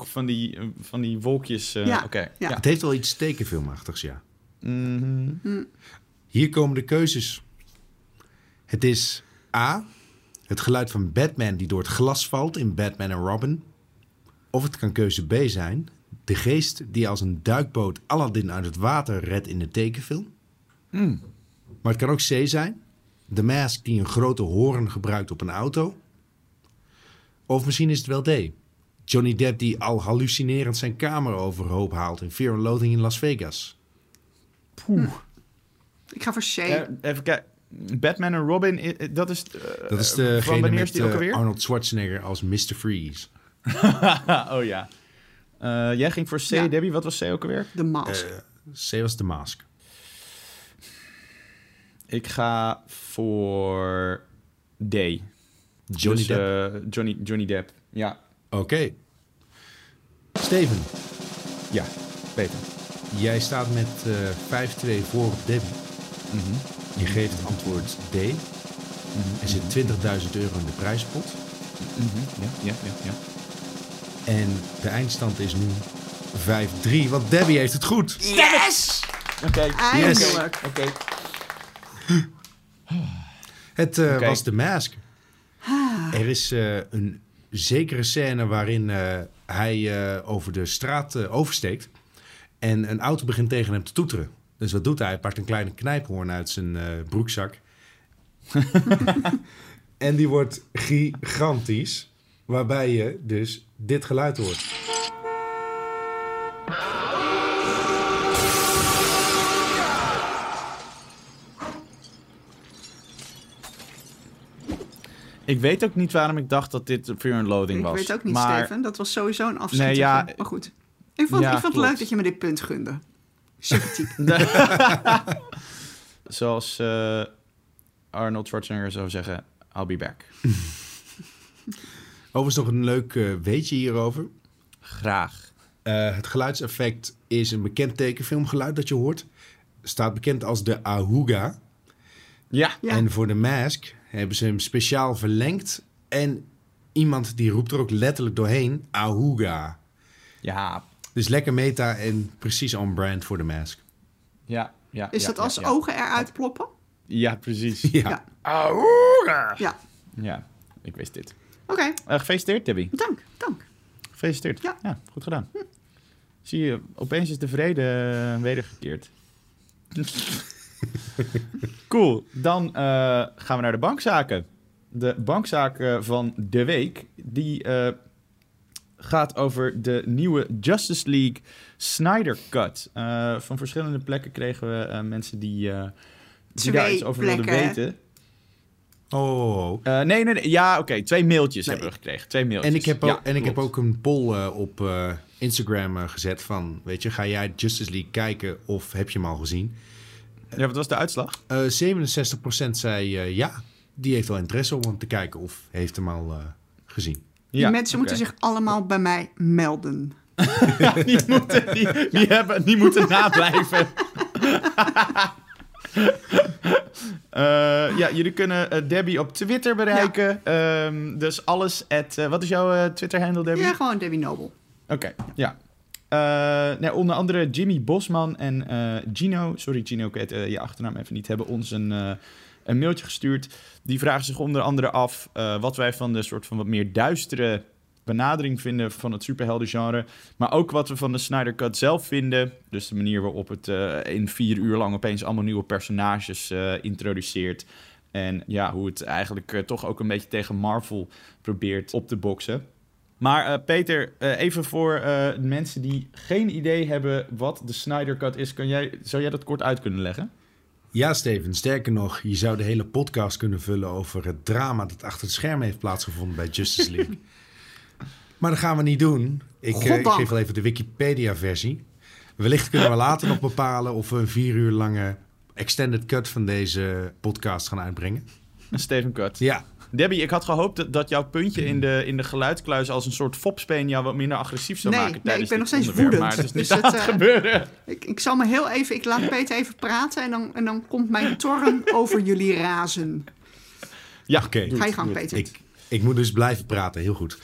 [SPEAKER 7] van die, van die wolkjes... eh,
[SPEAKER 8] Ja,
[SPEAKER 7] Oké,
[SPEAKER 8] ja.
[SPEAKER 6] Het heeft wel iets tekenfilmachtigs, ja.
[SPEAKER 7] Mhm.
[SPEAKER 6] Hier komen de keuzes. Het is A. Het geluid van Batman die door het glas valt in Batman en Robin. Of het kan keuze B zijn. De geest die als een duikboot Aladdin uit het water redt in de tekenfilm. Maar het kan ook C zijn. De Mask die een grote hoorn gebruikt op een auto. Of misschien is het wel D. Johnny Depp die al hallucinerend zijn kamer overhoop haalt in Fear and Loathing in Las Vegas.
[SPEAKER 8] Ik ga voor C.
[SPEAKER 7] Eh, even kijken. Batman en Robin, dat is... eh,
[SPEAKER 6] Dat is
[SPEAKER 7] van
[SPEAKER 6] degene
[SPEAKER 7] wanneer is die ook
[SPEAKER 6] eh,
[SPEAKER 7] alweer?
[SPEAKER 6] Arnold Schwarzenegger als Mr. Freeze.
[SPEAKER 7] oh ja. Eh, jij ging voor C,
[SPEAKER 8] Ja.
[SPEAKER 7] Debbie. Wat was C ook alweer?
[SPEAKER 8] De mask.
[SPEAKER 6] C was de mask.
[SPEAKER 7] Ik ga voor D.
[SPEAKER 6] Johnny
[SPEAKER 7] Dus,
[SPEAKER 6] Depp.
[SPEAKER 7] eh, Johnny, Johnny Depp. Ja.
[SPEAKER 6] Oké. Steven,
[SPEAKER 7] Ja, beter.
[SPEAKER 6] jij staat met eh 5-2 voor op Debbie.
[SPEAKER 7] Mhm.
[SPEAKER 6] Je geeft het antwoord D. Er zit 20.000 euro in de prijspot.
[SPEAKER 7] Mhm. Ja, ja, ja, ja.
[SPEAKER 6] En de eindstand is nu 5-3, want Debbie heeft het goed.
[SPEAKER 8] Yes!
[SPEAKER 7] Oké.
[SPEAKER 8] Eindelijk.
[SPEAKER 7] Oké.
[SPEAKER 6] Het eh, was de mask. Er is eh, een zekere scène waarin eh, hij eh, over de straat oversteekt. En een auto begint tegen hem te toeteren. Dus wat doet hij? Hij pakt een kleine knijphoorn uit zijn eh, broekzak. en die wordt gigantisch. Waarbij je dus dit geluid hoort.
[SPEAKER 7] Ik weet ook niet waarom ik dacht dat dit Fear and Loathing
[SPEAKER 8] Ik
[SPEAKER 7] was.
[SPEAKER 8] weet ook niet,
[SPEAKER 7] maar...
[SPEAKER 8] Steven. Dat was sowieso een.
[SPEAKER 7] Nee, ja.
[SPEAKER 8] Maar goed. Ik vond,
[SPEAKER 7] Ja,
[SPEAKER 8] ik vond het leuk dat je me dit punt gunde. Sympathiek.
[SPEAKER 7] Zoals eh, Arnold Schwarzenegger zou zeggen, I'll be back.
[SPEAKER 6] Overigens nog een leuk eh, weetje hierover.
[SPEAKER 7] Graag.
[SPEAKER 6] Eh, het geluidseffect is een bekend tekenfilmgeluid dat je hoort. Staat bekend als de Ahuga.
[SPEAKER 7] Ja.
[SPEAKER 8] Ja.
[SPEAKER 6] En voor de mask hebben ze hem speciaal verlengd. En iemand die roept er ook letterlijk doorheen, Ahuga.
[SPEAKER 7] Ja.
[SPEAKER 6] Dus lekker meta en precies on brand voor de mask.
[SPEAKER 7] Ja. ja
[SPEAKER 8] Is
[SPEAKER 7] ja,
[SPEAKER 8] dat
[SPEAKER 7] ja,
[SPEAKER 8] als
[SPEAKER 7] ja.
[SPEAKER 8] ogen eruit ploppen?
[SPEAKER 7] Ja, precies.
[SPEAKER 6] Ja.
[SPEAKER 8] Ja. Ja.
[SPEAKER 7] Ja, ik wist dit.
[SPEAKER 8] Oké,
[SPEAKER 7] Eh, gefeliciteerd, Debbie.
[SPEAKER 8] dank, dank.
[SPEAKER 7] Gefeliciteerd.
[SPEAKER 8] Ja.
[SPEAKER 7] goed gedaan. Zie je, opeens is de vrede eh, wedergekeerd. cool. Dan eh, gaan we naar de bankzaken. De bankzaken van de week, die eh, gaat over de nieuwe Justice League Snyder Cut. Eh, van verschillende plekken kregen we eh, mensen die, eh, die daar iets over wilden
[SPEAKER 8] plekken.
[SPEAKER 7] weten.
[SPEAKER 6] Oh.
[SPEAKER 7] Eh, nee, nee, nee. Ja, oké. Twee mailtjes
[SPEAKER 6] Nee.
[SPEAKER 7] hebben we gekregen. Twee mailtjes.
[SPEAKER 6] En ik heb ook,
[SPEAKER 7] Ja,
[SPEAKER 6] en ik heb ook een poll op eh, Instagram eh, gezet van... Weet je, ga jij Justice League kijken of heb je hem al gezien?
[SPEAKER 7] Ja, wat was de uitslag?
[SPEAKER 6] Eh 67% zei eh, ja, die heeft wel interesse om hem te kijken of heeft hem al eh, gezien.
[SPEAKER 8] Die mensen moeten zich allemaal bij mij melden.
[SPEAKER 7] die moeten, die, die hebben, die moeten nablijven. Eh, ja, jullie kunnen eh, Debbie op Twitter bereiken. Ehm, dus alles at... eh, wat is jouw Twitter-handle, Debbie?
[SPEAKER 8] Ja, gewoon Debbie Noble.
[SPEAKER 7] Oké, ja. Eh, nou, onder andere Jimmy Bosman en Gino... Sorry Gino, ik weet je achternaam even niet. Hebben ons een, een mailtje gestuurd. Die vragen zich onder andere af... eh, wat wij van de soort van wat meer duistere benadering vinden van het superheldengenre. Maar ook wat we van de Snyder Cut zelf vinden. Dus de manier waarop het eh, in vier uur lang opeens allemaal nieuwe personages eh, introduceert. En ja, hoe het eigenlijk toch ook een beetje tegen Marvel probeert op te boksen. Maar Peter, even voor mensen die geen idee hebben wat de Snyder Cut is, kan jij, zou jij dat kort uit kunnen leggen?
[SPEAKER 6] Ja, Steven, sterker nog, je zou de hele podcast kunnen vullen over het drama dat achter het scherm heeft plaatsgevonden bij Justice League. maar dat gaan we niet doen. Ik, ik
[SPEAKER 8] Goddank.
[SPEAKER 6] geef wel even de Wikipedia-versie. Wellicht kunnen we later nog bepalen of we een vier uur lange extended cut van deze podcast gaan uitbrengen.
[SPEAKER 7] Een Steven Cut.
[SPEAKER 6] Ja,
[SPEAKER 7] Debbie, ik had gehoopt dat, dat jouw puntje in de, in de geluidskluis als een soort fopspeen jou wat minder agressief zou
[SPEAKER 8] Nee,
[SPEAKER 7] maken
[SPEAKER 8] nee, ik ben
[SPEAKER 7] dit
[SPEAKER 8] nog steeds woedend.
[SPEAKER 7] Maar het is
[SPEAKER 8] Dus
[SPEAKER 7] niet
[SPEAKER 8] het, eh,
[SPEAKER 7] gebeuren.
[SPEAKER 8] Ik, ik zal me heel even... Ik laat Peter even praten en dan, en dan komt mijn toren over jullie razen.
[SPEAKER 7] Ja,
[SPEAKER 6] Oké.
[SPEAKER 8] Ga je gang. Peter.
[SPEAKER 6] ik, ik moet dus blijven praten, heel goed.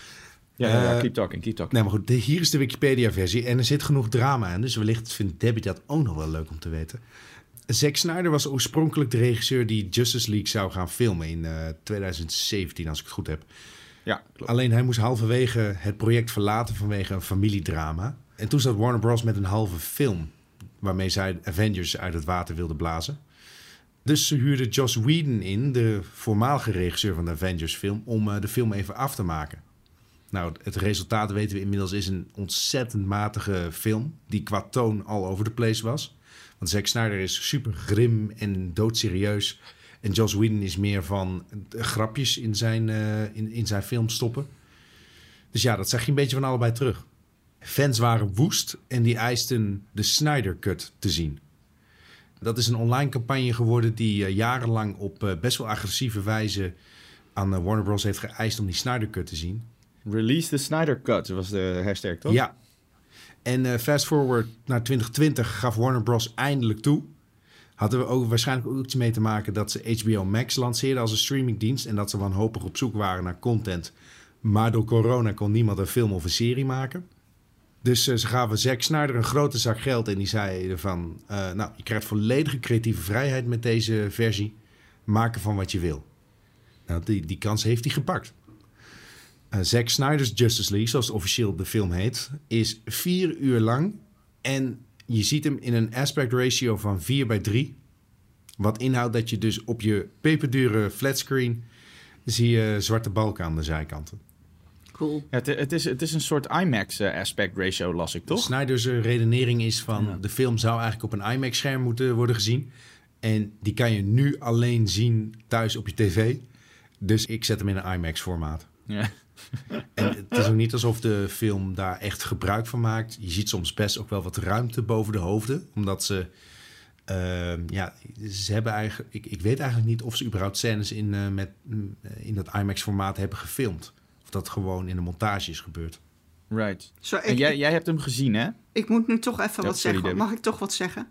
[SPEAKER 7] Ja, ja, ja,
[SPEAKER 6] Eh,
[SPEAKER 7] keep talking, keep talking.
[SPEAKER 6] Nou, maar goed, de- hier is de Wikipedia-versie en er zit genoeg drama in. Dus wellicht vindt Debbie dat ook nog wel leuk om te weten. Zack Snyder was oorspronkelijk de regisseur die Justice League zou gaan filmen in eh, 2017, als ik het goed heb.
[SPEAKER 7] Ja, klopt.
[SPEAKER 6] Alleen hij moest halverwege het project verlaten vanwege een familiedrama. En toen zat Warner Bros. met een halve film waarmee zij Avengers uit het water wilden blazen. Dus ze huurden Joss Whedon in, de voormalige regisseur van de Avengers film, om eh, de film even af te maken. Nou, het resultaat weten we inmiddels is een ontzettend matige film, die qua toon al over de place was. Want Zack Snyder is super grim en doodserieus. En Joss Whedon is meer van eh, grapjes in zijn, eh, in, in zijn film stoppen. Dus ja, dat zag je een beetje van allebei terug. Fans waren woest en die eisten de Snyder Cut te zien. Dat is een online campagne geworden die eh, jarenlang op best wel agressieve wijze aan Warner Bros. heeft geëist om die Snyder Cut te zien.
[SPEAKER 7] Release the Snyder Cut was de hashtag, toch?
[SPEAKER 6] Ja. En eh, fast forward naar 2020 gaf Warner Bros. eindelijk toe. Hadden we ook waarschijnlijk ook iets mee te maken dat ze HBO Max lanceerden als een streamingdienst. En dat ze wanhopig op zoek waren naar content. Maar door corona kon niemand een film of een serie maken. Dus eh, ze gaven Zack Snyder een grote zak geld en die zeiden van... eh, nou, je krijgt volledige creatieve vrijheid met deze versie. Maak ervan wat je wil. Nou, die, die kans heeft hij gepakt. Eh, Zack Snyder's Justice League, zoals officieel de film heet, is vier uur lang. En je ziet hem in een aspect ratio van 4 bij 3. Wat inhoudt dat je dus op je peperdure flatscreen zie je zwarte balken aan de zijkanten.
[SPEAKER 8] Cool.
[SPEAKER 7] Ja, het, het, is, het is een soort IMAX eh, aspect ratio, las ik, toch?
[SPEAKER 6] Snyder's eh, redenering is van
[SPEAKER 7] Ja.
[SPEAKER 6] de film zou eigenlijk op een IMAX-scherm moeten worden gezien. En die kan je nu alleen zien thuis op je tv. Dus ik zet hem in een IMAX-formaat.
[SPEAKER 7] Ja.
[SPEAKER 6] En het is ook niet alsof de film daar echt gebruik van maakt. Je ziet soms best ook wel wat ruimte boven de hoofden. Omdat ze... ehm, ja, ze hebben eigenlijk... Ik, ik weet eigenlijk niet of ze überhaupt scènes in, eh, met, mm, in dat IMAX-formaat hebben gefilmd. Of dat gewoon in de montage is gebeurd.
[SPEAKER 7] Right.
[SPEAKER 8] Zo, ik,
[SPEAKER 7] En jij,
[SPEAKER 8] ik,
[SPEAKER 7] jij hebt hem gezien, hè?
[SPEAKER 8] ik moet nu toch even
[SPEAKER 7] Ja,
[SPEAKER 8] wat
[SPEAKER 7] sorry,
[SPEAKER 8] zeggen. Mag ik toch wat zeggen?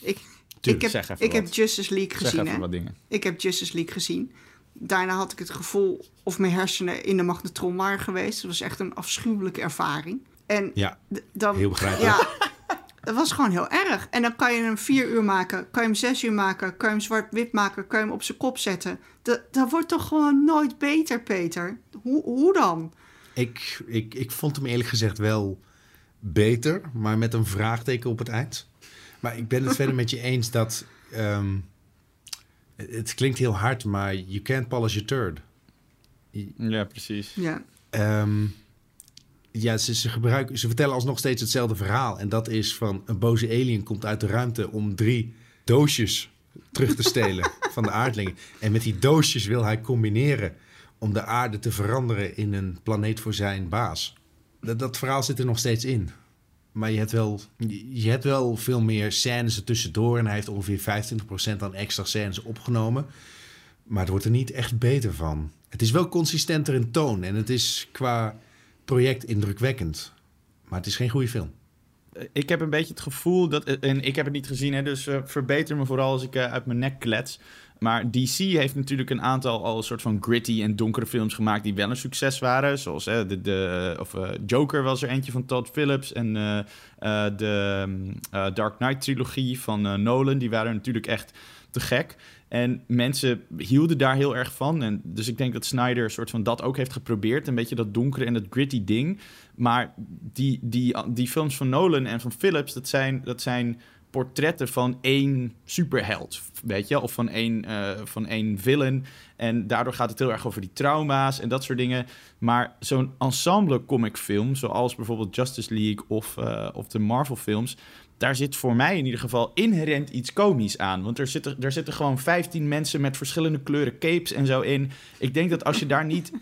[SPEAKER 8] Ik,
[SPEAKER 7] Tuurlijk,
[SPEAKER 8] ik heb,
[SPEAKER 7] zeg even
[SPEAKER 8] ik heb. Justice League
[SPEAKER 7] Zeg
[SPEAKER 8] gezien,
[SPEAKER 7] even
[SPEAKER 8] hè?
[SPEAKER 7] wat dingen.
[SPEAKER 8] Ik heb Justice League gezien. Daarna had ik het gevoel of mijn hersenen in de magnetron waren geweest. Het was echt een afschuwelijke ervaring. En
[SPEAKER 6] Ja,
[SPEAKER 8] dan,
[SPEAKER 6] heel begrijpelijk.
[SPEAKER 8] Ja, het was gewoon heel erg. En dan kan je hem vier uur maken, kan je hem zes uur maken, kan je hem zwart-wit maken, kan je hem op zijn kop zetten. Dat, dat wordt toch gewoon nooit beter, Peter? Hoe, hoe dan?
[SPEAKER 6] Ik, ik, ik vond hem eerlijk gezegd wel beter, maar met een vraagteken op het eind. Maar ik ben het verder met je eens dat... ehm, het klinkt heel hard, maar you can't polish a turd.
[SPEAKER 7] Ja, precies.
[SPEAKER 8] Ja,
[SPEAKER 6] Ehm, ja, ze, ze, gebruiken, ze vertellen alsnog steeds hetzelfde verhaal. En dat is van een boze alien komt uit de ruimte om drie doosjes terug te stelen van de aardlingen. En met die doosjes wil hij combineren om de aarde te veranderen in een planeet voor zijn baas. Dat, dat verhaal zit er nog steeds in. Maar je hebt, wel, je hebt wel veel meer scènes tussendoor. En hij heeft ongeveer 25% aan extra scènes opgenomen. Maar het wordt er niet echt beter van. Het is wel consistenter in toon. En het is qua project indrukwekkend. Maar het is geen goede film.
[SPEAKER 7] Ik heb een beetje het gevoel dat. En ik heb het niet gezien, hè, dus eh, verbeter me vooral als ik eh, uit mijn nek klets. Maar DC heeft natuurlijk een aantal al een soort van gritty en donkere films gemaakt die wel een succes waren. Zoals hè, de, de of, eh, Joker was er eentje van Todd Phillips. En eh, eh, de mm, eh, Dark Knight trilogie van eh, Nolan. Die waren natuurlijk echt te gek. En mensen hielden daar heel erg van. En dus ik denk dat Snyder een soort van dat ook heeft geprobeerd. Een beetje dat donkere en dat gritty ding. Maar die, die, die films van Nolan en van Phillips, dat zijn, dat zijn portretten van één superheld, weet je, of van één, eh, van één villain. En daardoor gaat het heel erg over die trauma's en dat soort dingen. Maar zo'n ensemble comicfilm, zoals bijvoorbeeld Justice League of, eh, of de Marvel films, daar zit voor mij in ieder geval inherent iets komisch aan. Want er zitten, er zitten gewoon 15 mensen met verschillende kleuren capes en zo in. Ik denk dat als je daar niet,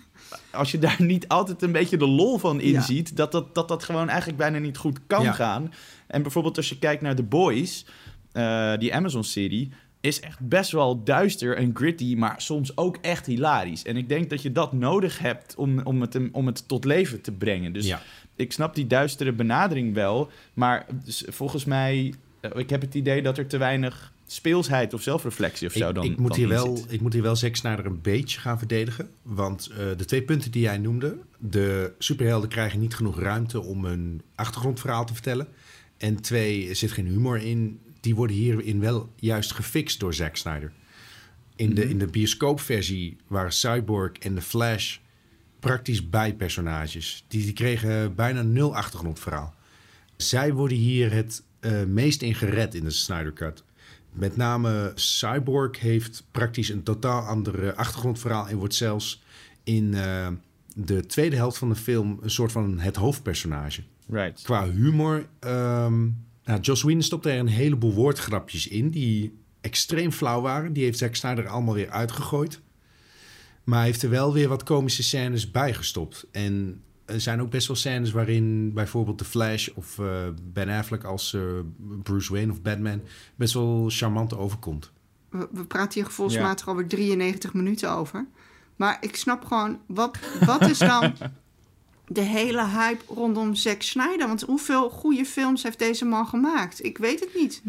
[SPEAKER 7] als je daar niet altijd een beetje de lol van inziet, dat, dat, dat dat gewoon eigenlijk bijna niet goed kan
[SPEAKER 6] Ja.
[SPEAKER 7] gaan. En bijvoorbeeld als je kijkt naar The Boys, eh, die Amazon-serie, is echt best wel duister en gritty, maar soms ook echt hilarisch. En ik denk dat je dat nodig hebt om, om, het, om het tot leven te brengen. Dus
[SPEAKER 6] Ja.
[SPEAKER 7] ik snap die duistere benadering wel, maar dus volgens mij, eh, ik heb het idee dat er te weinig speelsheid of zelfreflectie of zo
[SPEAKER 6] ik,
[SPEAKER 7] dan
[SPEAKER 6] ik, moet
[SPEAKER 7] dan
[SPEAKER 6] hier wel,
[SPEAKER 7] zit.
[SPEAKER 6] ik moet hier wel Zack Snyder een beetje gaan verdedigen. Want eh, de twee punten die jij noemde... de superhelden krijgen niet genoeg ruimte om hun achtergrondverhaal te vertellen. En twee, er zit geen humor in. Die worden hierin wel juist gefixt door Zack Snyder. In de, in de bioscoopversie waren Cyborg en The Flash praktisch bijpersonages. Die, die kregen bijna nul achtergrondverhaal. Zij worden hier het eh, meest in gered in de Snyder Cut. Met name Cyborg heeft praktisch een totaal ander achtergrondverhaal... en wordt zelfs in eh, de tweede helft van de film een soort van het hoofdpersonage.
[SPEAKER 7] Right.
[SPEAKER 6] Qua humor, ehm nou, Joss Whedon stopte er een heleboel woordgrapjes in... die extreem flauw waren. Die heeft Zack Snyder allemaal weer uitgegooid. Maar hij heeft er wel weer wat komische scènes bijgestopt. En er zijn ook best wel scènes waarin bijvoorbeeld The Flash of eh, Ben Affleck als eh, Bruce Wayne of Batman best wel charmant overkomt.
[SPEAKER 8] we, we praten hier gevoelsmatig alweer 93 minuten over. Maar ik snap gewoon, wat, wat is dan de hele hype rondom Zack Snyder? Want hoeveel goede films heeft deze man gemaakt? Ik weet het niet.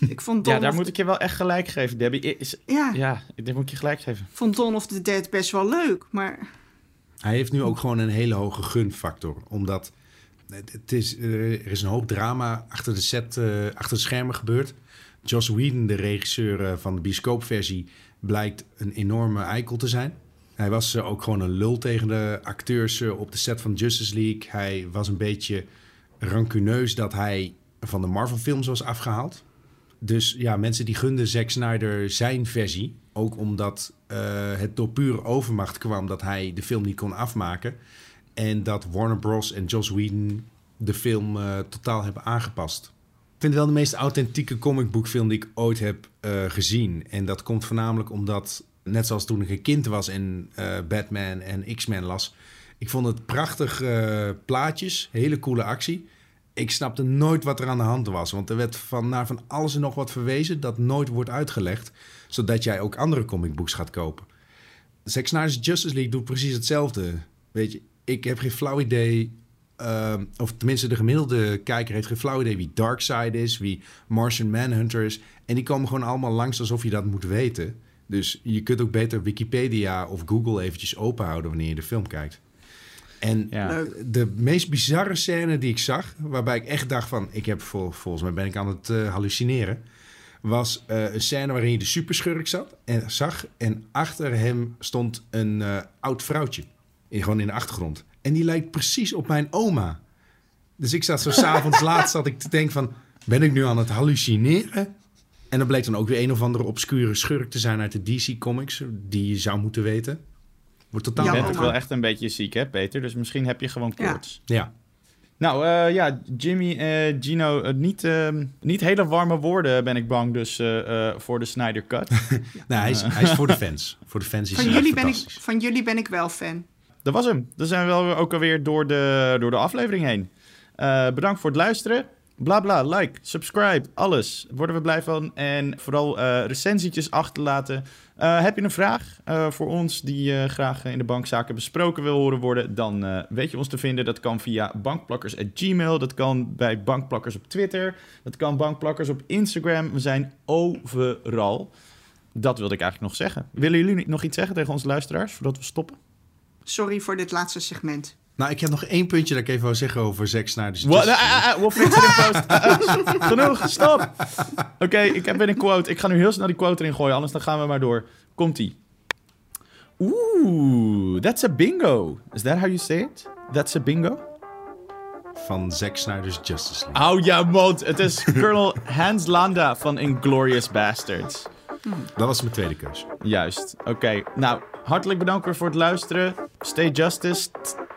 [SPEAKER 8] Ik vond Dawn,
[SPEAKER 7] Ja, daar
[SPEAKER 8] of,
[SPEAKER 7] moet ik je wel echt gelijk geven, Debbie. Is,
[SPEAKER 8] ja,
[SPEAKER 7] ja, ik moet ik je gelijk geven.
[SPEAKER 8] vond Dawn of the Dead best wel leuk. Maar
[SPEAKER 6] Hij heeft nu ook gewoon een hele hoge gunfactor. Omdat het is, er is een hoop drama achter de set, eh, achter de schermen gebeurd. Joss Whedon, de regisseur eh, van de bioscoopversie, blijkt een enorme eikel te zijn. Hij was eh, ook gewoon een lul tegen de acteurs op de set van Justice League. Hij was een beetje rancuneus dat hij van de Marvel-films was afgehaald. Dus ja, mensen die gunden Zack Snyder zijn versie. Ook omdat eh, het door pure overmacht kwam dat hij de film niet kon afmaken. En dat Warner Bros. en Joss Whedon de film eh, totaal hebben aangepast. Ik vind het wel de meest authentieke comicboekfilm die ik ooit heb eh, gezien. En dat komt voornamelijk omdat, net zoals toen ik een kind was en Batman en X-Men las... Ik vond het prachtig eh, plaatjes, hele coole actie. Ik snapte nooit wat er aan de hand was. Want er werd van, naar van alles en nog wat verwezen dat nooit wordt uitgelegd. Zodat jij ook andere comicbooks gaat kopen. Zack Snyder's Justice League doet precies hetzelfde. Weet je, ik heb geen flauw idee ehm, of tenminste de gemiddelde kijker heeft geen flauw idee wie Darkseid is, wie Martian Manhunter is. En die komen gewoon allemaal langs alsof je dat moet weten. Dus je kunt ook beter Wikipedia of Google eventjes open houden wanneer je de film kijkt. En
[SPEAKER 7] Ja.
[SPEAKER 6] De meest bizarre scène die ik zag, waarbij ik echt dacht van, ik heb vol, volgens mij ben ik aan het eh, hallucineren, was eh, een scène waarin je de superschurk zat en zag en achter hem stond een eh, oud vrouwtje, in, gewoon in de achtergrond. En die lijkt precies op mijn oma. Dus ik zat zo s'avonds laat zat ik te denken van, ben ik nu aan het hallucineren? En dat bleek dan ook weer een of andere obscure schurk te zijn uit de DC Comics, die je zou moeten weten. Wordt totaal
[SPEAKER 7] Je bent ook wel echt een beetje ziek, hè, Peter? Dus misschien heb je gewoon koorts.
[SPEAKER 6] Ja.
[SPEAKER 7] Nou eh, ja, Jimmy, eh, Gino, eh, niet, ehm, niet hele warme woorden ben ik bang dus eh, eh, voor de Snyder Cut.
[SPEAKER 6] Nou, hij is, hij is voor de fans. Voor de fans is
[SPEAKER 8] Van
[SPEAKER 6] hij
[SPEAKER 8] jullie, ben ik, van jullie ben ik wel fan.
[SPEAKER 7] Dat was hem. Dan zijn we wel ook alweer door de, door de aflevering heen. Eh, bedankt voor het luisteren. Bla bla, like, subscribe, alles. Worden we blij van. En vooral eh recensietjes achterlaten. Eh, heb je een vraag eh, voor ons die graag in de bankzaken besproken wil horen worden? Dan weet je ons te vinden. Dat kan via bankplakkers.gmail. Dat kan bij bankplakkers op Twitter. Dat kan bankplakkers op Instagram. We zijn overal. Dat wilde ik eigenlijk nog zeggen. Willen jullie nog iets zeggen tegen onze luisteraars voordat we stoppen?
[SPEAKER 8] Sorry voor dit laatste segment.
[SPEAKER 6] Nou, ik heb nog één puntje dat ik even wou zeggen over Zack Snyder's
[SPEAKER 7] What? Fix it in post. Ah, ah. Genoeg, stop. Oké, ik heb weer een quote. Ik ga nu heel snel die quote erin gooien, anders dan gaan we maar door. Komt-ie. Oeh, that's a bingo. Is that how you say it? That's a bingo?
[SPEAKER 6] Van Zack Snyder's Justice League.
[SPEAKER 7] Oh ja, mond. Het is Colonel Hans Landa van Inglourious Bastards.
[SPEAKER 6] Dat was mijn tweede keus.
[SPEAKER 7] Juist. Oké, nou, hartelijk bedankt weer voor het luisteren. Stay justice